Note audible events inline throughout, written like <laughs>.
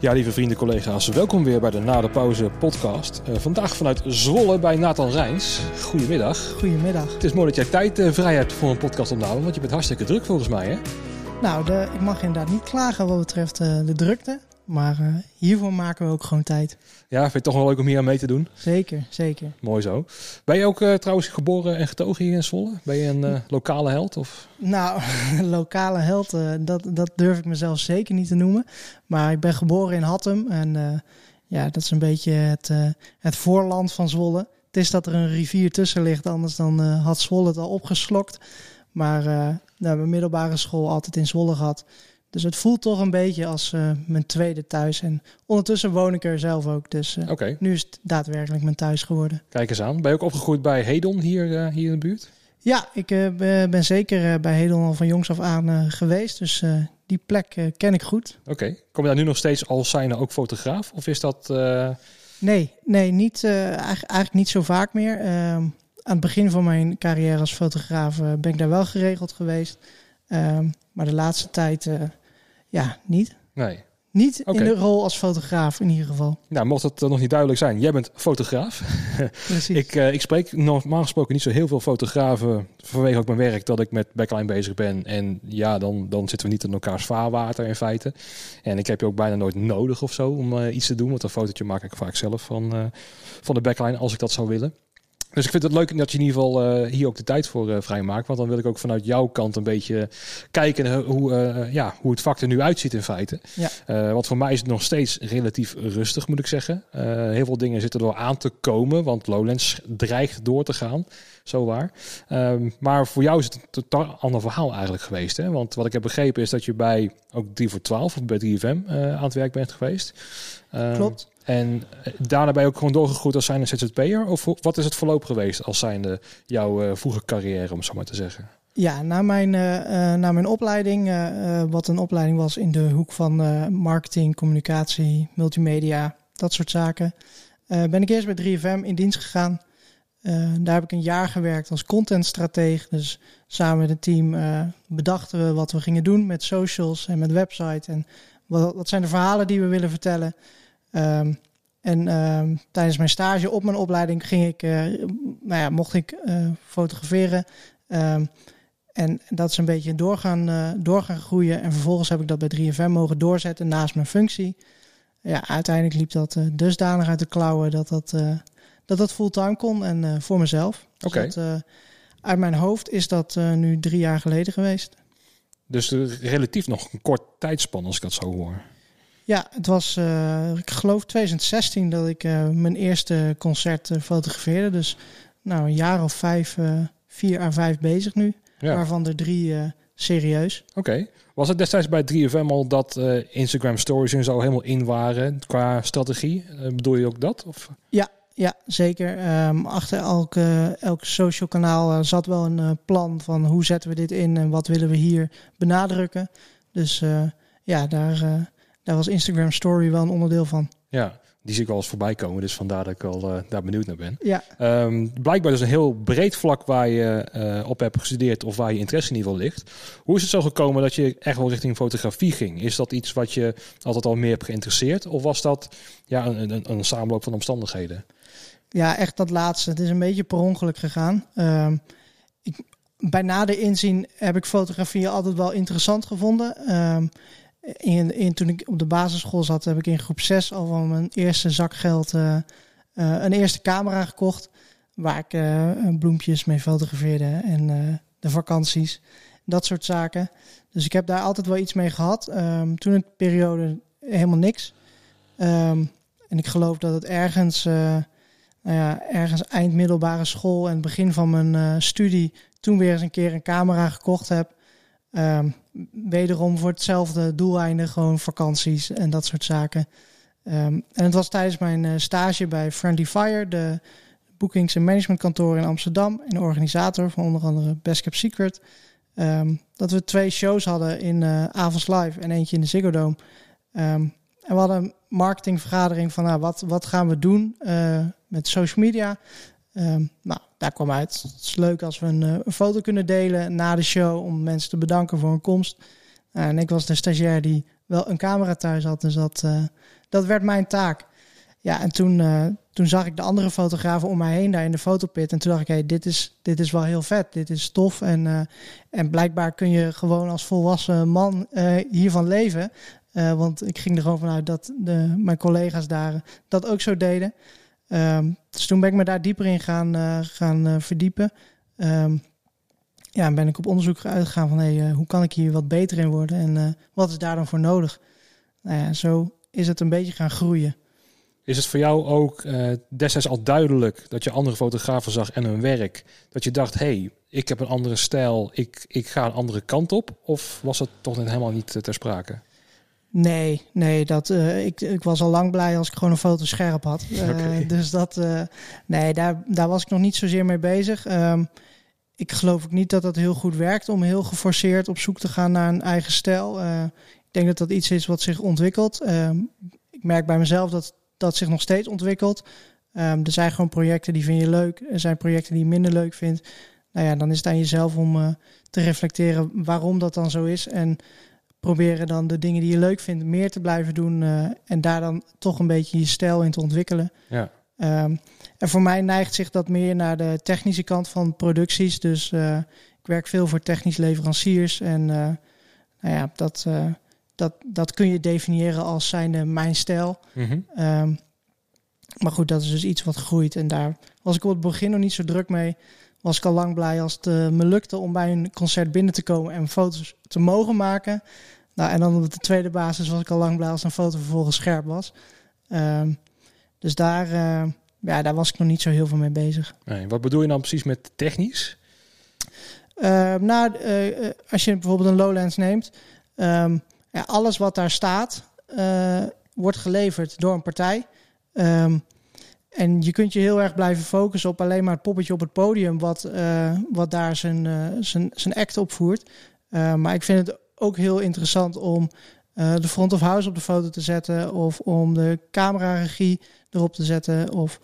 Ja, lieve vrienden, collega's, welkom weer bij de Na de Pauze podcast. Uh, vandaag vanuit Zwolle bij Nathan Rijns. Goedemiddag. Goedemiddag. Het is mooi dat jij tijd uh, vrij hebt voor een podcast opname, want je bent hartstikke druk volgens mij, hè? Nou, de, ik mag inderdaad niet klagen wat betreft uh, de drukte. Maar uh, hiervoor maken we ook gewoon tijd. Ja, vind je het toch wel leuk om hier aan mee te doen? Zeker, zeker. Mooi zo. Ben je ook uh, trouwens geboren en getogen hier in Zwolle? Ben je een uh, lokale held? Of? Nou, <laughs> lokale held, dat, dat durf ik mezelf zeker niet te noemen. Maar ik ben geboren in Hattem en ja, dat is een beetje het, het voorland van Zwolle. Het is dat er een rivier tussen ligt, anders dan had Zwolle het al opgeslokt. Maar nou, mijn middelbare school altijd in Zwolle gehad. Dus het voelt toch een beetje als uh, mijn tweede thuis. En ondertussen woon ik er zelf ook. Dus uh, okay. nu is het daadwerkelijk mijn thuis geworden. Kijk eens aan. Ben je ook opgegroeid bij Hedon hier, uh, hier in de buurt? Ja, ik ben zeker bij Hedon al van jongs af aan geweest. Dus die plek ken ik goed. Oké. Okay. Kom je daar nu nog steeds als zijnde ook fotograaf? Of is dat... Nee, nee niet, eigenlijk, eigenlijk niet zo vaak meer. Ehm, aan het begin van mijn carrière als fotograaf ben ik daar wel geregeld geweest. Ehm, maar de laatste tijd ja, niet. Nee. Niet okay. in de rol als fotograaf in ieder geval. Nou, mocht het nog niet duidelijk zijn, jij bent fotograaf. Precies. <laughs> ik, uh, ik spreek normaal gesproken niet zo heel veel fotografen vanwege ook mijn werk dat ik met backline bezig ben. En ja, dan, dan zitten we niet in elkaars vaarwater in feite. En ik heb je ook bijna nooit nodig of zo om uh, iets te doen. Want een fotootje maak ik vaak zelf van, uh, van de backline als ik dat zou willen. Dus ik vind het leuk dat je in ieder geval uh, hier ook de tijd voor uh, vrijmaakt. Want dan wil ik ook vanuit jouw kant een beetje kijken hoe, uh, ja, hoe het vak er nu uitziet in feite. Ja. want voor mij is het nog steeds relatief rustig, moet ik zeggen. heel veel dingen zitten er aan te komen, want Lowlands dreigt door te gaan. Zo waar. Um, maar voor jou is het een totaal ander verhaal eigenlijk geweest. Hè? Want wat ik heb begrepen is dat je bij ook 3 voor 12 of bij 3FM aan het werk bent geweest. Um, Klopt. En daarna ben je ook gewoon doorgegroeid als zijnde ZZP'er? Of wat is het verloop geweest als zijnde jouw uh, vroege carrière, om zo maar te zeggen? Ja, na mijn, uh, na mijn opleiding, wat een opleiding was in de hoek van marketing, communicatie, multimedia, dat soort zaken, ben ik eerst bij 3FM in dienst gegaan. daar heb ik een jaar gewerkt als contentstratege. Dus samen met het team bedachten we wat we gingen doen met socials en met website. En wat, wat zijn de verhalen die we willen vertellen. Um, en um, tijdens mijn stage op mijn opleiding ging ik, uh, nou ja, mocht ik uh, fotograferen. Um, en dat is een beetje doorgaan, uh, doorgaan groeien. En vervolgens heb ik dat bij 3FM mogen doorzetten naast mijn functie. Ja, uiteindelijk liep dat dusdanig uit de klauwen dat dat, dat, dat fulltime kon en voor mezelf. Oké. Dus dat, uit mijn hoofd is dat nu drie jaar geleden geweest. Dus relatief nog een kort tijdspan als ik dat zo hoor. Ja, het was, uh, ik geloof 2016 dat ik uh, mijn eerste concert uh, fotografeerde. Dus nou, een jaar of vijf, vier à vijf bezig nu. Ja. Waarvan er drie serieus. Oké. Okay. Was het destijds bij 3FM al dat Instagram stories en zo helemaal in waren qua strategie? bedoel je ook dat? Of? Ja, ja, zeker. Um, achter elke, elk social kanaal zat wel een plan van hoe zetten we dit in en wat willen we hier benadrukken. Dus ja, daar daar was Instagram Story wel een onderdeel van. Ja, die zie ik wel eens voorbij komen. Dus vandaar dat ik al uh, daar benieuwd naar ben. Ja. Um, blijkbaar dus een heel breed vlak waar je uh, op hebt gestudeerd of waar je interesse in ieder geval ligt. Hoe is het zo gekomen dat je echt wel richting fotografie ging? Is dat iets wat je altijd al meer hebt geïnteresseerd? Of was dat ja, een, een, een samenloop van omstandigheden? Ja, echt dat laatste. Het is een beetje per ongeluk gegaan. Um, ik, bij nader inzien heb ik fotografie altijd wel interessant gevonden. Um, in, in, toen ik op de basisschool zat, heb ik in groep 6 al van mijn eerste zakgeld uh, uh, een eerste camera gekocht. Waar ik uh, bloempjes mee fotografeerde en de vakanties. Dat soort zaken. Dus ik heb daar altijd wel iets mee gehad. Um, toen een periode helemaal niks. Um, en ik geloof dat het ergens, nou ja, ergens eind middelbare school en begin van mijn studie toen weer eens een keer een camera gekocht heb. Um, wederom voor hetzelfde doeleinde, gewoon vakanties en dat soort zaken. Um, en het was tijdens mijn uh, stage bij Friendly Fire, de boekings- en managementkantoor in Amsterdam, en organisator van onder andere Best Kept Secret, um, dat we twee shows hadden in uh, Live en eentje in de Ziggo Dome. en we hadden een marketingvergadering van nou, wat, wat gaan we doen uh, met social media. nou, daar kwam uit. Het is leuk als we een, een, foto kunnen delen na de show om mensen te bedanken voor hun komst. en ik was de stagiair die wel een camera thuis had. Dus dat, dat werd mijn taak. Ja, en toen, toen zag ik de andere fotografen om mij heen daar in de fotopit. En toen dacht ik, hey, dit, is, dit is wel heel vet. Dit is tof. En, en blijkbaar kun je gewoon als volwassen man hiervan leven. want ik ging er gewoon vanuit dat de, mijn collega's daar dat ook zo deden. Um, dus toen ben ik me daar dieper in gaan, gaan verdiepen. Um, ja, ben ik op onderzoek uitgegaan van hey, uh, hoe kan ik hier wat beter in worden en wat is daar dan voor nodig? Nou ja, zo is het een beetje gaan groeien. Is het voor jou ook destijds al duidelijk dat je andere fotografen zag en hun werk, dat je dacht, hey, ik heb een andere stijl, ik, ik ga een andere kant op? Of was dat toch net helemaal niet ter sprake? Nee, nee, dat, ik, ik was al lang blij als ik gewoon een foto scherp had. <laughs> Okay. Dus dat, nee, daar, daar was ik nog niet zozeer mee bezig. Um, ik geloof ook niet dat dat heel goed werkt om heel geforceerd op zoek te gaan naar een eigen stijl. Ik denk dat dat iets is wat zich ontwikkelt. Uh, ik merk bij mezelf dat dat zich nog steeds ontwikkelt. Um, er zijn gewoon projecten die vind je leuk. Er zijn projecten die je minder leuk vindt. Nou ja, dan is het aan jezelf om te reflecteren waarom dat dan zo is. En proberen dan de dingen die je leuk vindt meer te blijven doen. Uh, en daar dan toch een beetje je stijl in te ontwikkelen. Ja. Um, en voor mij neigt zich dat meer naar de technische kant van producties. Dus uh, ik werk veel voor technisch leveranciers. En uh, nou ja, dat, dat, dat kun je definiëren als zijnde mijn stijl. Mm -hmm. um, maar goed, dat is dus iets wat groeit. En daar was ik op het begin nog niet zo druk mee. Was ik al lang blij als het me lukte om bij een concert binnen te komen en foto's te mogen maken. Nou, en dan op de tweede basis was ik al lang blij als een foto vervolgens scherp was. Um, dus daar, uh, ja, daar was ik nog niet zo heel veel mee bezig. Nee, wat bedoel je dan precies met technisch? Uh, nou, uh, als je bijvoorbeeld een Lowlands neemt, um, ja, alles wat daar staat, wordt geleverd door een partij. Um, en je kunt je heel erg blijven focussen op alleen maar het poppetje op het podium, wat, wat daar zijn, zijn, zijn act opvoert. maar ik vind het ook heel interessant om de front of house op de foto te zetten, of om de cameraregie erop te zetten, of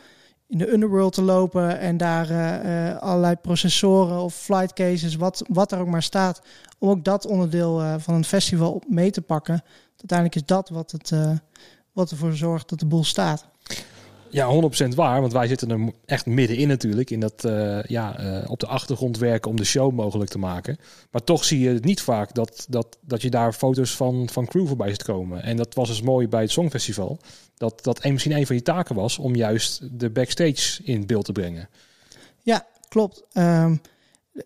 in de underworld te lopen en daar uh, allerlei processoren of flight cases, wat, wat er ook maar staat, om ook dat onderdeel uh, van een festival mee te pakken. Uiteindelijk is dat wat, het, uh, wat ervoor zorgt dat de boel staat. Ja, 100% waar. Want wij zitten er echt middenin natuurlijk. In dat uh, ja, uh, op de achtergrond werken om de show mogelijk te maken. Maar toch zie je het niet vaak dat, dat, dat je daar foto's van, van crew voorbij ziet komen. En dat was dus mooi bij het Songfestival. Dat dat misschien een van je taken was om juist de backstage in beeld te brengen. Ja, klopt. Um,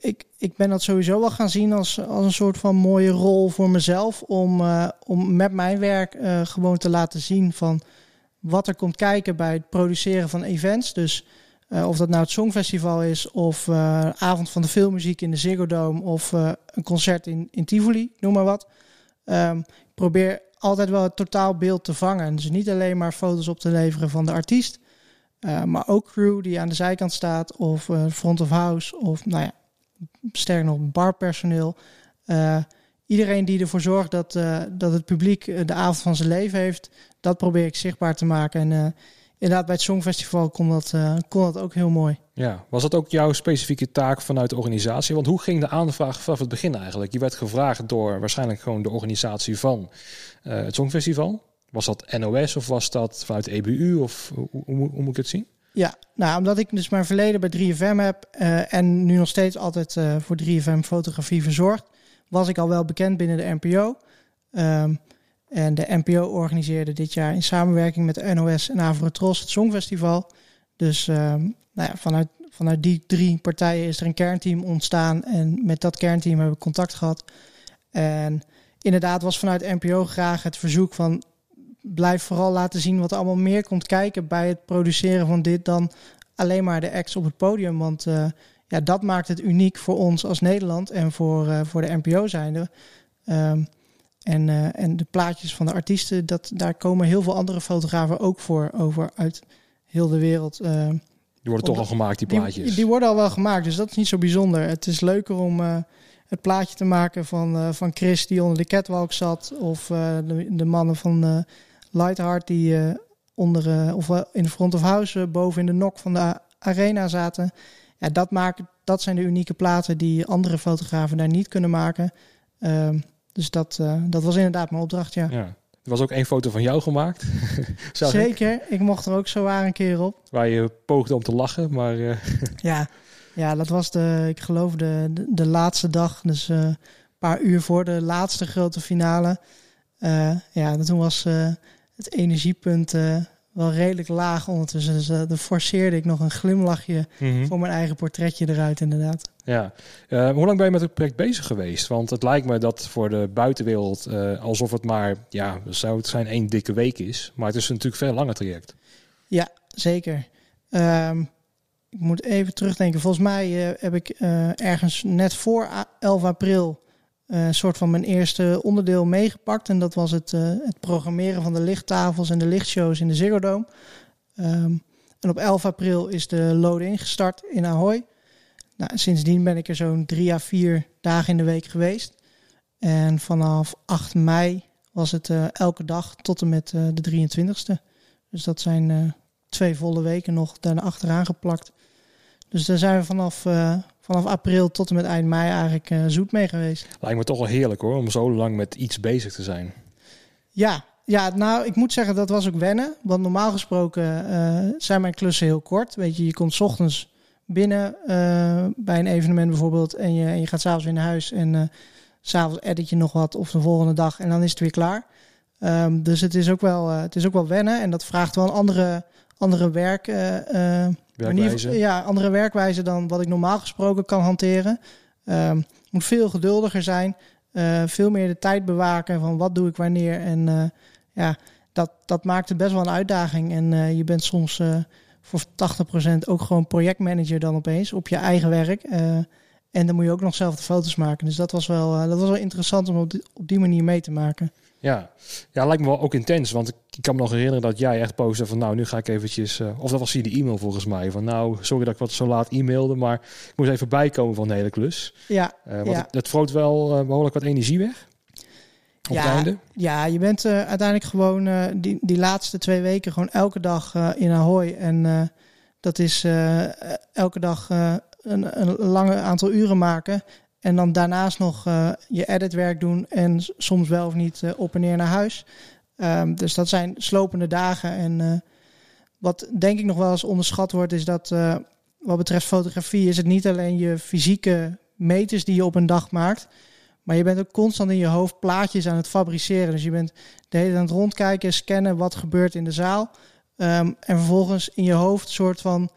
ik, ik ben dat sowieso wel gaan zien als, als een soort van mooie rol voor mezelf. Om, uh, om met mijn werk gewoon te laten zien van wat er komt kijken bij het produceren van events. Dus uh, of dat nou het Songfestival is, of uh, avond van de filmmuziek in de Ziggo Dome, of uh, een concert in, in Tivoli, noem maar wat. Ik probeer altijd wel het totaalbeeld te vangen. Dus niet alleen maar foto's op te leveren van de artiest, maar ook crew die aan de zijkant staat, of front of house, of nou ja, sterk nog barpersoneel. Iedereen die ervoor zorgt dat, dat het publiek de avond van zijn leven heeft, dat probeer ik zichtbaar te maken. En uh, inderdaad, bij het Songfestival kon dat, uh, kon dat ook heel mooi. Ja, was dat ook jouw specifieke taak vanuit de organisatie? Want hoe ging de aanvraag vanaf het begin eigenlijk? Je werd gevraagd door waarschijnlijk gewoon de organisatie van het Songfestival. Was dat NOS of was dat vanuit EBU? Of hoe, hoe, hoe, moet ik het zien? Ja, nou, omdat ik dus mijn verleden bij 3FM heb uh, en nu nog steeds altijd uh, voor 3FM fotografie verzorgd, was ik al wel bekend binnen de NPO. Um, en de NPO organiseerde dit jaar in samenwerking met de NOS en Avrotros het Songfestival. Dus um, nou ja, vanuit, vanuit die drie partijen is er een kernteam ontstaan. En met dat kernteam hebben we contact gehad. En inderdaad was vanuit NPO graag het verzoek van... blijf vooral laten zien wat er allemaal meer komt kijken... bij het produceren van dit dan alleen maar de acts op het podium. Want uh, ja, dat maakt het uniek voor ons als Nederland en voor, uh, voor de NPO zijnde... Um, en, uh, en de plaatjes van de artiesten, dat, daar komen heel veel andere fotografen ook voor over uit heel de wereld. Uh, die worden toch al gemaakt, die plaatjes? Die, die, worden al wel gemaakt, dus dat is niet zo bijzonder. Het is leuker om het plaatje te maken van, van Chris die onder de catwalk zat. Of de, de, mannen van Lightheart die onder, of in de front of house boven in de nok van de arena zaten. Ja, dat, maken, dat zijn de unieke platen die andere fotografen daar niet kunnen maken. Ehm, dus dat, dat was inderdaad mijn opdracht, ja. ja. Er was ook één foto van jou gemaakt. <laughs> Zeker, ik. ik. mocht er ook zo waar een keer op. Waar je poogde om te lachen, maar... <laughs> ja, ja, dat was de, ik geloof de, de, laatste dag. Dus een paar uur voor de laatste grote finale. ja, toen was het energiepunt wel redelijk laag ondertussen. Dus uh, dan forceerde ik nog een glimlachje mhm. voor mijn eigen portretje eruit, inderdaad. Ja. Uh, hoe lang ben je met het project bezig geweest? Want het lijkt me dat voor de buitenwereld uh, alsof het maar, ja, zou het zijn één dikke week is. Maar het is natuurlijk veel langer traject. Ja, zeker. Um, ik moet even terugdenken. Volgens mij heb ik ergens net voor 11 april een eh, soort van mijn eerste onderdeel meegepakt. En dat was het, uh, het programmeren van de lichttafels en de lichtshows in de Ziggo Dome. Ehm, en op 11 april is de load-in gestart in Ahoy. Nou, sindsdien ben ik er zo'n drie à vier dagen in de week geweest. En vanaf 8 mei was het uh, elke dag tot en met de 23ste. Dus dat zijn twee volle weken nog daarna achteraan geplakt. Dus daar zijn we vanaf, vanaf april tot en met eind mei eigenlijk uh, zoet mee geweest. Lijkt me toch wel heerlijk hoor, om zo lang met iets bezig te zijn. Ja, ja, nou, ik moet zeggen dat was ook wennen. Want normaal gesproken uh, zijn mijn klussen heel kort. Weet je, je komt s ochtends binnen uh, bij een evenement bijvoorbeeld en je, en je gaat s'avonds weer naar huis en uh, s'avonds edit je nog wat of de volgende dag en dan is het weer klaar. Um, dus het is ook wel, het is ook wel wennen en dat vraagt wel een andere, andere werk, Werkwijze. ja, andere werkwijze dan wat ik normaal gesproken kan hanteren. Um, moet veel geduldiger zijn. Uh, veel meer de tijd bewaken van wat doe ik wanneer. En uh, ja, dat, dat maakt het best wel een uitdaging. En uh, je bent soms voor 80% ook gewoon projectmanager dan opeens op je eigen werk. en dan moet je ook nog zelf de foto's maken. Dus dat was wel, dat was wel interessant om op die, op die manier mee te maken. Ja. ja, lijkt me wel ook intens. Want ik, kan me nog herinneren dat jij echt postte van nou, nu ga ik eventjes... Uh, of dat was hier de e-mail volgens mij. Van nou, sorry dat ik wat zo laat e-mailde, maar ik moest even bijkomen van de hele klus. Ja. Uh, want ja. Het, het wel uh, behoorlijk wat energie weg. Op ja, einde. ja, je bent uiteindelijk gewoon die, die laatste twee weken gewoon elke dag in Ahoy. En dat is elke dag een, een lange aantal uren maken. En dan daarnaast nog uh, je editwerk doen en soms wel of niet uh, op en neer naar huis. Um, dus dat zijn slopende dagen. En uh, wat denk ik nog wel eens onderschat wordt, is dat wat betreft fotografie is het niet alleen je fysieke meters die je op een dag maakt. Maar je bent ook constant in je hoofd plaatjes aan het fabriceren. Dus je bent de hele tijd het rondkijken, scannen wat gebeurt in de zaal. Um, en vervolgens in je hoofd een soort van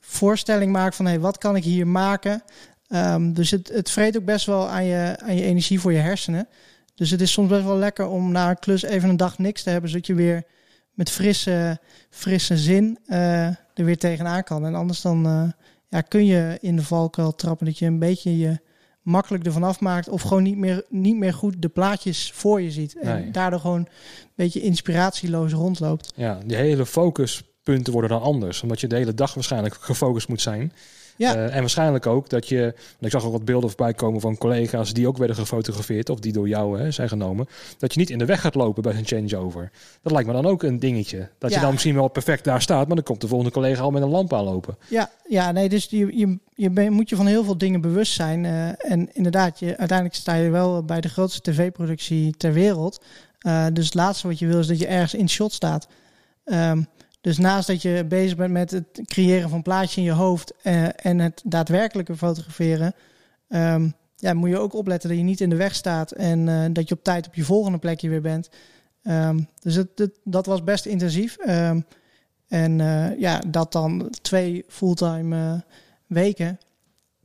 voorstelling maken van... hé, hey, wat kan ik hier maken Um, dus het, het vreet ook best wel aan je, aan je energie voor je hersenen. Dus het is soms best wel lekker om na een klus even een dag niks te hebben, zodat je weer met frisse, frisse zin uh, er weer tegenaan kan. En anders dan uh, ja, kun je in de valkuil trappen dat je een beetje je makkelijk ervan afmaakt of gewoon niet meer, niet meer goed de plaatjes voor je ziet. En nee. daardoor gewoon een beetje inspiratieloos rondloopt. Ja, die hele focuspunten worden dan anders, omdat je de hele dag waarschijnlijk gefocust moet zijn. Ja. Uh, en waarschijnlijk ook dat je, ik zag ook wat beelden voorbij komen van collega's die ook werden gefotografeerd of die door jou hè, zijn genomen, dat je niet in de weg gaat lopen bij een changeover. Dat lijkt me dan ook een dingetje. Dat ja. je dan misschien wel perfect daar staat, maar dan komt de volgende collega al met een lamp aanlopen. Ja, ja nee, dus je, je, je ben, moet je van heel veel dingen bewust zijn. Uh, en inderdaad, je, uiteindelijk sta je wel bij de grootste tv-productie ter wereld. Uh, dus het laatste wat je wil is dat je ergens in shot staat. Um, dus naast dat je bezig bent met het creëren van plaatjes in je hoofd uh, en het daadwerkelijke fotograferen, um, ja, moet je ook opletten dat je niet in de weg staat en uh, dat je op tijd op je volgende plekje weer bent. Um, dus dat was best intensief. Um, en uh, ja, dat dan twee fulltime weken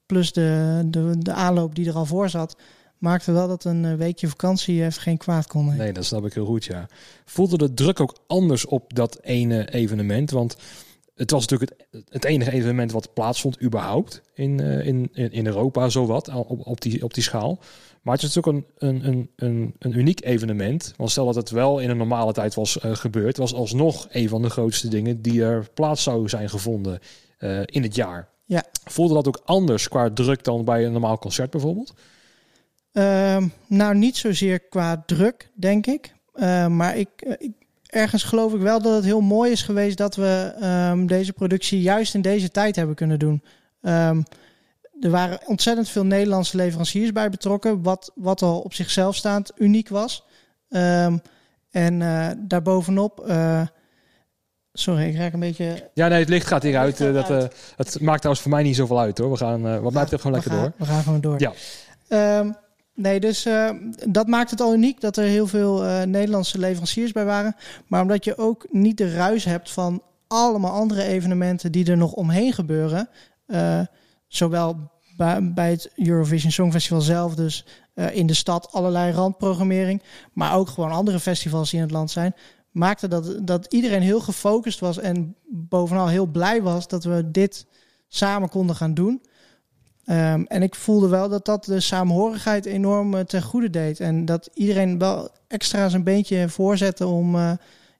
plus de, de, de aanloop die er al voor zat maakte wel dat een eh, weekje vakantie even geen kwaad kon. Nee, dat snap ik heel goed, ja. Voelde de druk ook anders op dat ene evenement? Want het was natuurlijk het, het enige evenement wat plaatsvond überhaupt in, uh, in, in Europa, zowat, op, op, die, op die schaal. Maar het is natuurlijk een, een, een, een, een uniek evenement. Want stel dat het wel in een normale tijd was uh, gebeurd, was alsnog een van de grootste dingen die er plaats zou zijn gevonden in het jaar. Ja. Voelde dat ook anders qua druk dan bij een normaal concert bijvoorbeeld? Uh, nou, niet zozeer qua druk, denk ik. Uh, maar ik, uh, ik, ergens geloof ik wel dat het heel mooi is geweest dat we um, deze productie juist in deze tijd hebben kunnen doen. Um, er waren ontzettend veel Nederlandse leveranciers bij betrokken, wat, wat al op zichzelf staand uniek was. Um, en uh, daarbovenop. Uh, sorry, ik raak een beetje. Ja, nee, het licht gaat hieruit. Uh, dat, uh, het maakt trouwens voor mij niet zoveel uit hoor. We gaan, wat mij betreft, gewoon lekker gaan, door. We gaan gewoon door. Ja. Nee, dus dat maakt het al uniek dat er heel veel Nederlandse leveranciers bij waren. Maar omdat je ook niet de ruis hebt van allemaal andere evenementen die er nog omheen gebeuren. zowel bij, bij het Eurovision Songfestival zelf, dus in de stad allerlei randprogrammering, maar ook gewoon andere festivals die in het land zijn, maakte dat, dat iedereen heel gefocust was en bovenal heel blij was dat we dit samen konden gaan doen. Um, en ik voelde wel dat dat de samenhorigheid enorm uh, ten goede deed. En dat iedereen wel extra zijn beentje voorzette om, uh,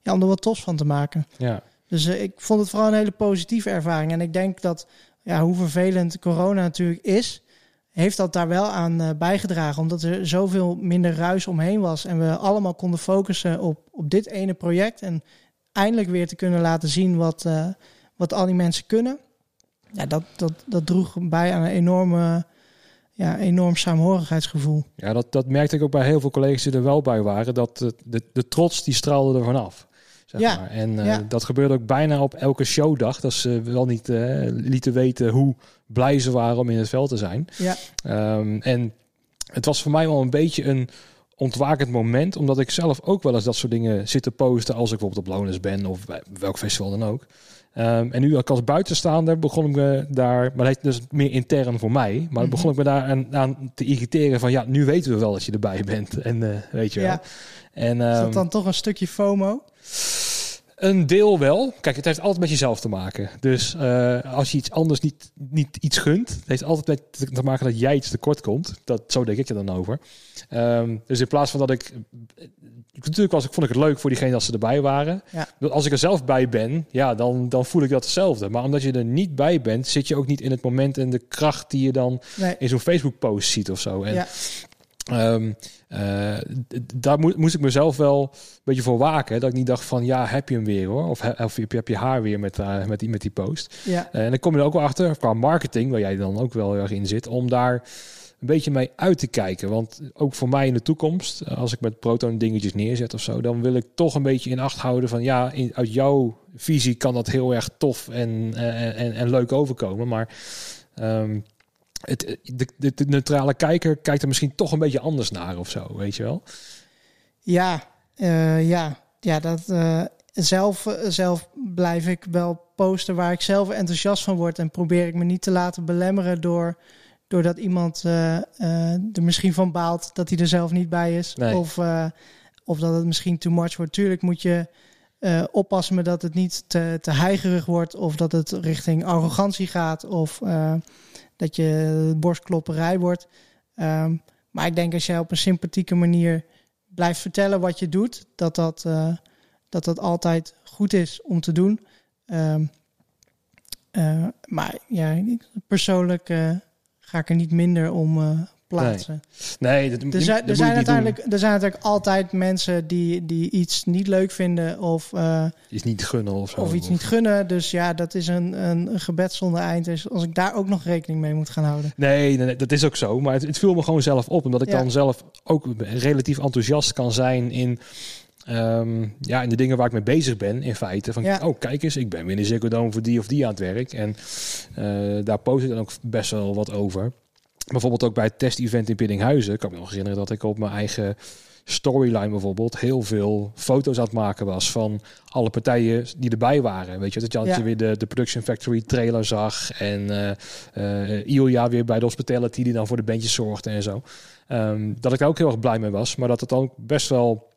ja, om er wat tofs van te maken. Ja. Dus ik vond het vooral een hele positieve ervaring. En ik denk dat ja, hoe vervelend corona natuurlijk is, heeft dat daar wel aan uh, bijgedragen. Omdat er zoveel minder ruis omheen was. En we allemaal konden focussen op, op dit ene project. En eindelijk weer te kunnen laten zien wat, wat al die mensen kunnen. Ja, dat, dat, dat droeg bij aan een enorme, ja, enorm saamhorigheidsgevoel. Ja, dat, dat merkte ik ook bij heel veel collega's die er wel bij waren. Dat de, de, de trots die straalde er vanaf. Zeg Ja, maar. En uh, ja. dat gebeurde ook bijna op elke showdag. Dat ze wel niet uh, lieten weten hoe blij ze waren om in het veld te zijn. Ja, Um, en het was voor mij wel een beetje een ontwakend moment. Omdat ik zelf ook wel eens dat soort dingen zit te posten. Als ik bijvoorbeeld op Loners ben of bij welk festival dan ook. Um, en nu ook als buitenstaander begon ik me daar, maar dat is dus meer intern voor mij, maar Mhm. begon ik me daar aan, aan te irriteren van ja, nu weten we wel dat je erbij bent en uh, weet je wel. Ja. En, is dat dan toch een stukje FOMO? een deel wel. Kijk, het heeft altijd met jezelf te maken. Dus uh, als je iets anders niet, niet iets gunt, het heeft altijd met te maken dat jij iets tekort komt. Dat, zo denk ik er dan over. Um, dus in plaats van dat ik... Natuurlijk was ik, vond ik het leuk voor diegene dat ze erbij waren. Ja. Als ik er zelf bij ben, ja, dan, dan voel ik dat hetzelfde. Maar omdat je er niet bij bent, zit je ook niet in het moment en de kracht die je dan Nee. in zo'n Facebook-post ziet of zo. En, Ja. Um, uh, daar mo moest ik mezelf wel een beetje voor waken. Dat ik niet dacht van, ja, heb je hem weer hoor. Of, he of heb, je, heb je haar weer met, uh, met, die, met die post. Ja. Uh, en dan kom je er ook wel achter, qua marketing, waar jij dan ook wel erg in zit, om daar een beetje mee uit te kijken. Want ook voor mij in de toekomst, als ik met Proton dingetjes neerzet of zo, dan wil ik toch een beetje in acht houden van, ja, in, uit jouw visie kan dat heel erg tof en, en, en leuk overkomen. Maar... Um, het, de, de, de, neutrale kijker kijkt er misschien toch een beetje anders naar of zo, weet je wel? Ja, ja. ja dat, zelf, zelf blijf ik wel posten waar ik zelf enthousiast van word en probeer ik me niet te laten belemmeren door doordat iemand uh, er misschien van baalt dat hij er zelf niet bij is. Nee. Of, uh, of dat het misschien too much wordt. Tuurlijk moet je oppassen met dat het niet te, te heigerig wordt. Of dat het richting arrogantie gaat. Of dat je borstklopperij wordt. Um, maar ik denk als jij op een sympathieke manier blijft vertellen wat je doet, dat dat, uh, dat, dat altijd goed is om te doen. Um, uh, maar ja, persoonlijk uh, ga ik er niet minder om uh, plaatsen. Nee, nee dat, er zijn, er zijn uiteindelijk, er zijn natuurlijk altijd mensen die, die iets niet leuk vinden of uh, iets niet gunnen of zo. Of iets niet gunnen. Dus ja, dat is een, een, een gebed zonder eind. Dus als ik daar ook nog rekening mee moet gaan houden. Nee, nee, nee dat is ook zo. Maar het, het viel me gewoon zelf op. Omdat ik Ja. dan zelf ook relatief enthousiast kan zijn in... Um, ja, in de dingen waar ik mee bezig ben, in feite. Van, Ja. oh, kijk eens, ik ben weer in de Ziggo Dome voor die of die aan het werk. En uh, daar post ik dan ook best wel wat over. Bijvoorbeeld ook bij het test-event in Biddinghuizen. Ik kan me nog herinneren dat ik op mijn eigen storyline bijvoorbeeld heel veel foto's aan het maken was van alle partijen die erbij waren. Weet je, dat je altijd Ja. weer de, de Production Factory trailer zag en uh, uh, Ilja weer bij de hospitality die dan voor de bandjes zorgde en zo. Um, dat ik daar ook heel erg blij mee was, maar dat het dan ook best wel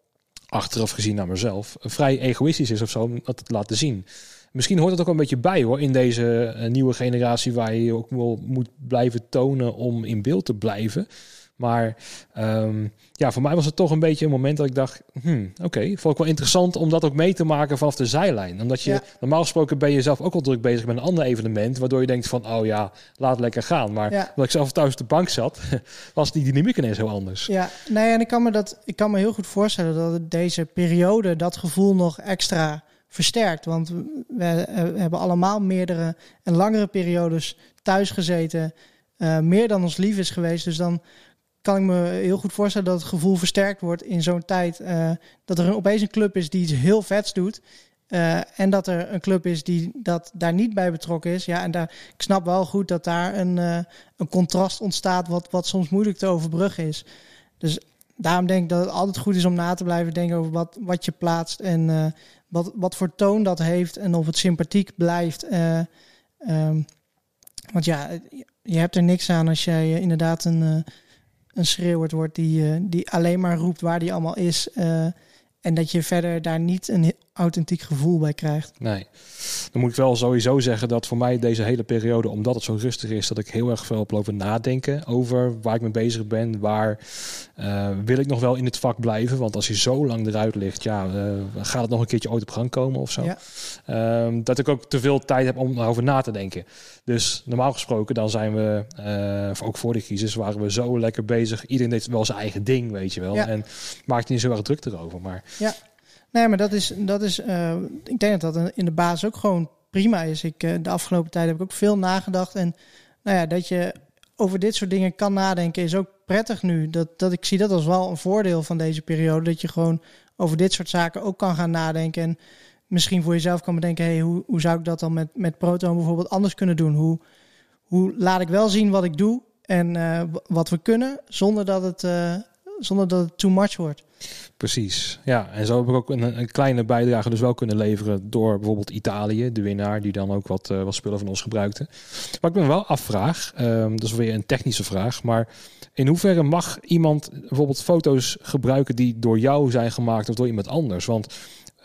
achteraf gezien naar mezelf vrij egoïstisch is of zo om dat te laten zien. Misschien hoort het ook een beetje bij hoor in deze uh, nieuwe generatie waar je ook wel moet blijven tonen om in beeld te blijven. Maar um, ja, voor mij was het toch een beetje een moment dat ik dacht, hmm, oké, okay, vond ik wel interessant om dat ook mee te maken vanaf de zijlijn. Omdat je, Ja. normaal gesproken ben je zelf ook al druk bezig met een ander evenement, waardoor je denkt van, oh ja, laat lekker gaan. Maar Ja. omdat ik zelf thuis op de bank zat, <laughs> was die dynamiek ineens heel anders. Ja, nee, en ik kan me dat ik kan me heel goed voorstellen dat deze periode dat gevoel nog extra versterkt. Want we, we hebben allemaal meerdere en langere periodes thuis gezeten. eh, meer dan ons lief is geweest. Dus dan kan ik me heel goed voorstellen dat het gevoel versterkt wordt in zo'n tijd. eh, dat er een, opeens een club is die iets heel vets doet. eh, en dat er een club is die dat daar niet bij betrokken is. Ja, en daar, ik snap wel goed dat daar een, eh, een contrast ontstaat wat, wat soms moeilijk te overbruggen is. Dus daarom denk ik dat het altijd goed is om na te blijven denken over wat, wat je plaatst en wat, wat voor toon dat heeft en of het sympathiek blijft. eh, ehm, want ja, je hebt er niks aan als jij inderdaad een, een schreeuwert wordt die, eh, die alleen maar roept waar die allemaal is. eh, en dat je verder daar niet een authentiek gevoel bij krijgt. Nee. Dan moet ik wel sowieso zeggen dat voor mij deze hele periode, omdat het zo rustig is, dat ik heel erg veel heb lopen nadenken over waar ik mee bezig ben. Waar eh, wil ik nog wel in het vak blijven? Want als je zo lang eruit ligt, ja, eh, gaat het nog een keertje ooit op gang komen of zo? Ja. Ehm, dat ik ook te veel tijd heb om erover na te denken. Dus normaal gesproken, dan zijn we, eh, ook voor de crisis, waren we zo lekker bezig. Iedereen deed wel zijn eigen ding, weet je wel. Ja. En maakte niet zo erg druk erover. Maar Nee, maar dat is, dat is eh, ik denk dat dat in de basis ook gewoon prima is. Ik, eh, de afgelopen tijd heb ik ook veel nagedacht. En nou ja, dat je over dit soort dingen kan nadenken is ook prettig nu. Dat, dat ik zie dat als wel een voordeel van deze periode. Dat je gewoon over dit soort zaken ook kan gaan nadenken. En misschien voor jezelf kan bedenken, hey, hoe, hoe zou ik dat dan met, met Proton bijvoorbeeld anders kunnen doen? Hoe, hoe laat ik wel zien wat ik doe en eh, wat we kunnen, zonder dat het, zonder dat het too much wordt. Precies, ja. En zo heb ik ook een, kleine bijdrage dus wel kunnen leveren door bijvoorbeeld Italië, de winnaar, die dan ook wat, eh, wat spullen van ons gebruikte. Wat ik me wel afvraag, ehm, dat is weer een technische vraag, maar in hoeverre mag iemand bijvoorbeeld foto's gebruiken die door jou zijn gemaakt of door iemand anders? Want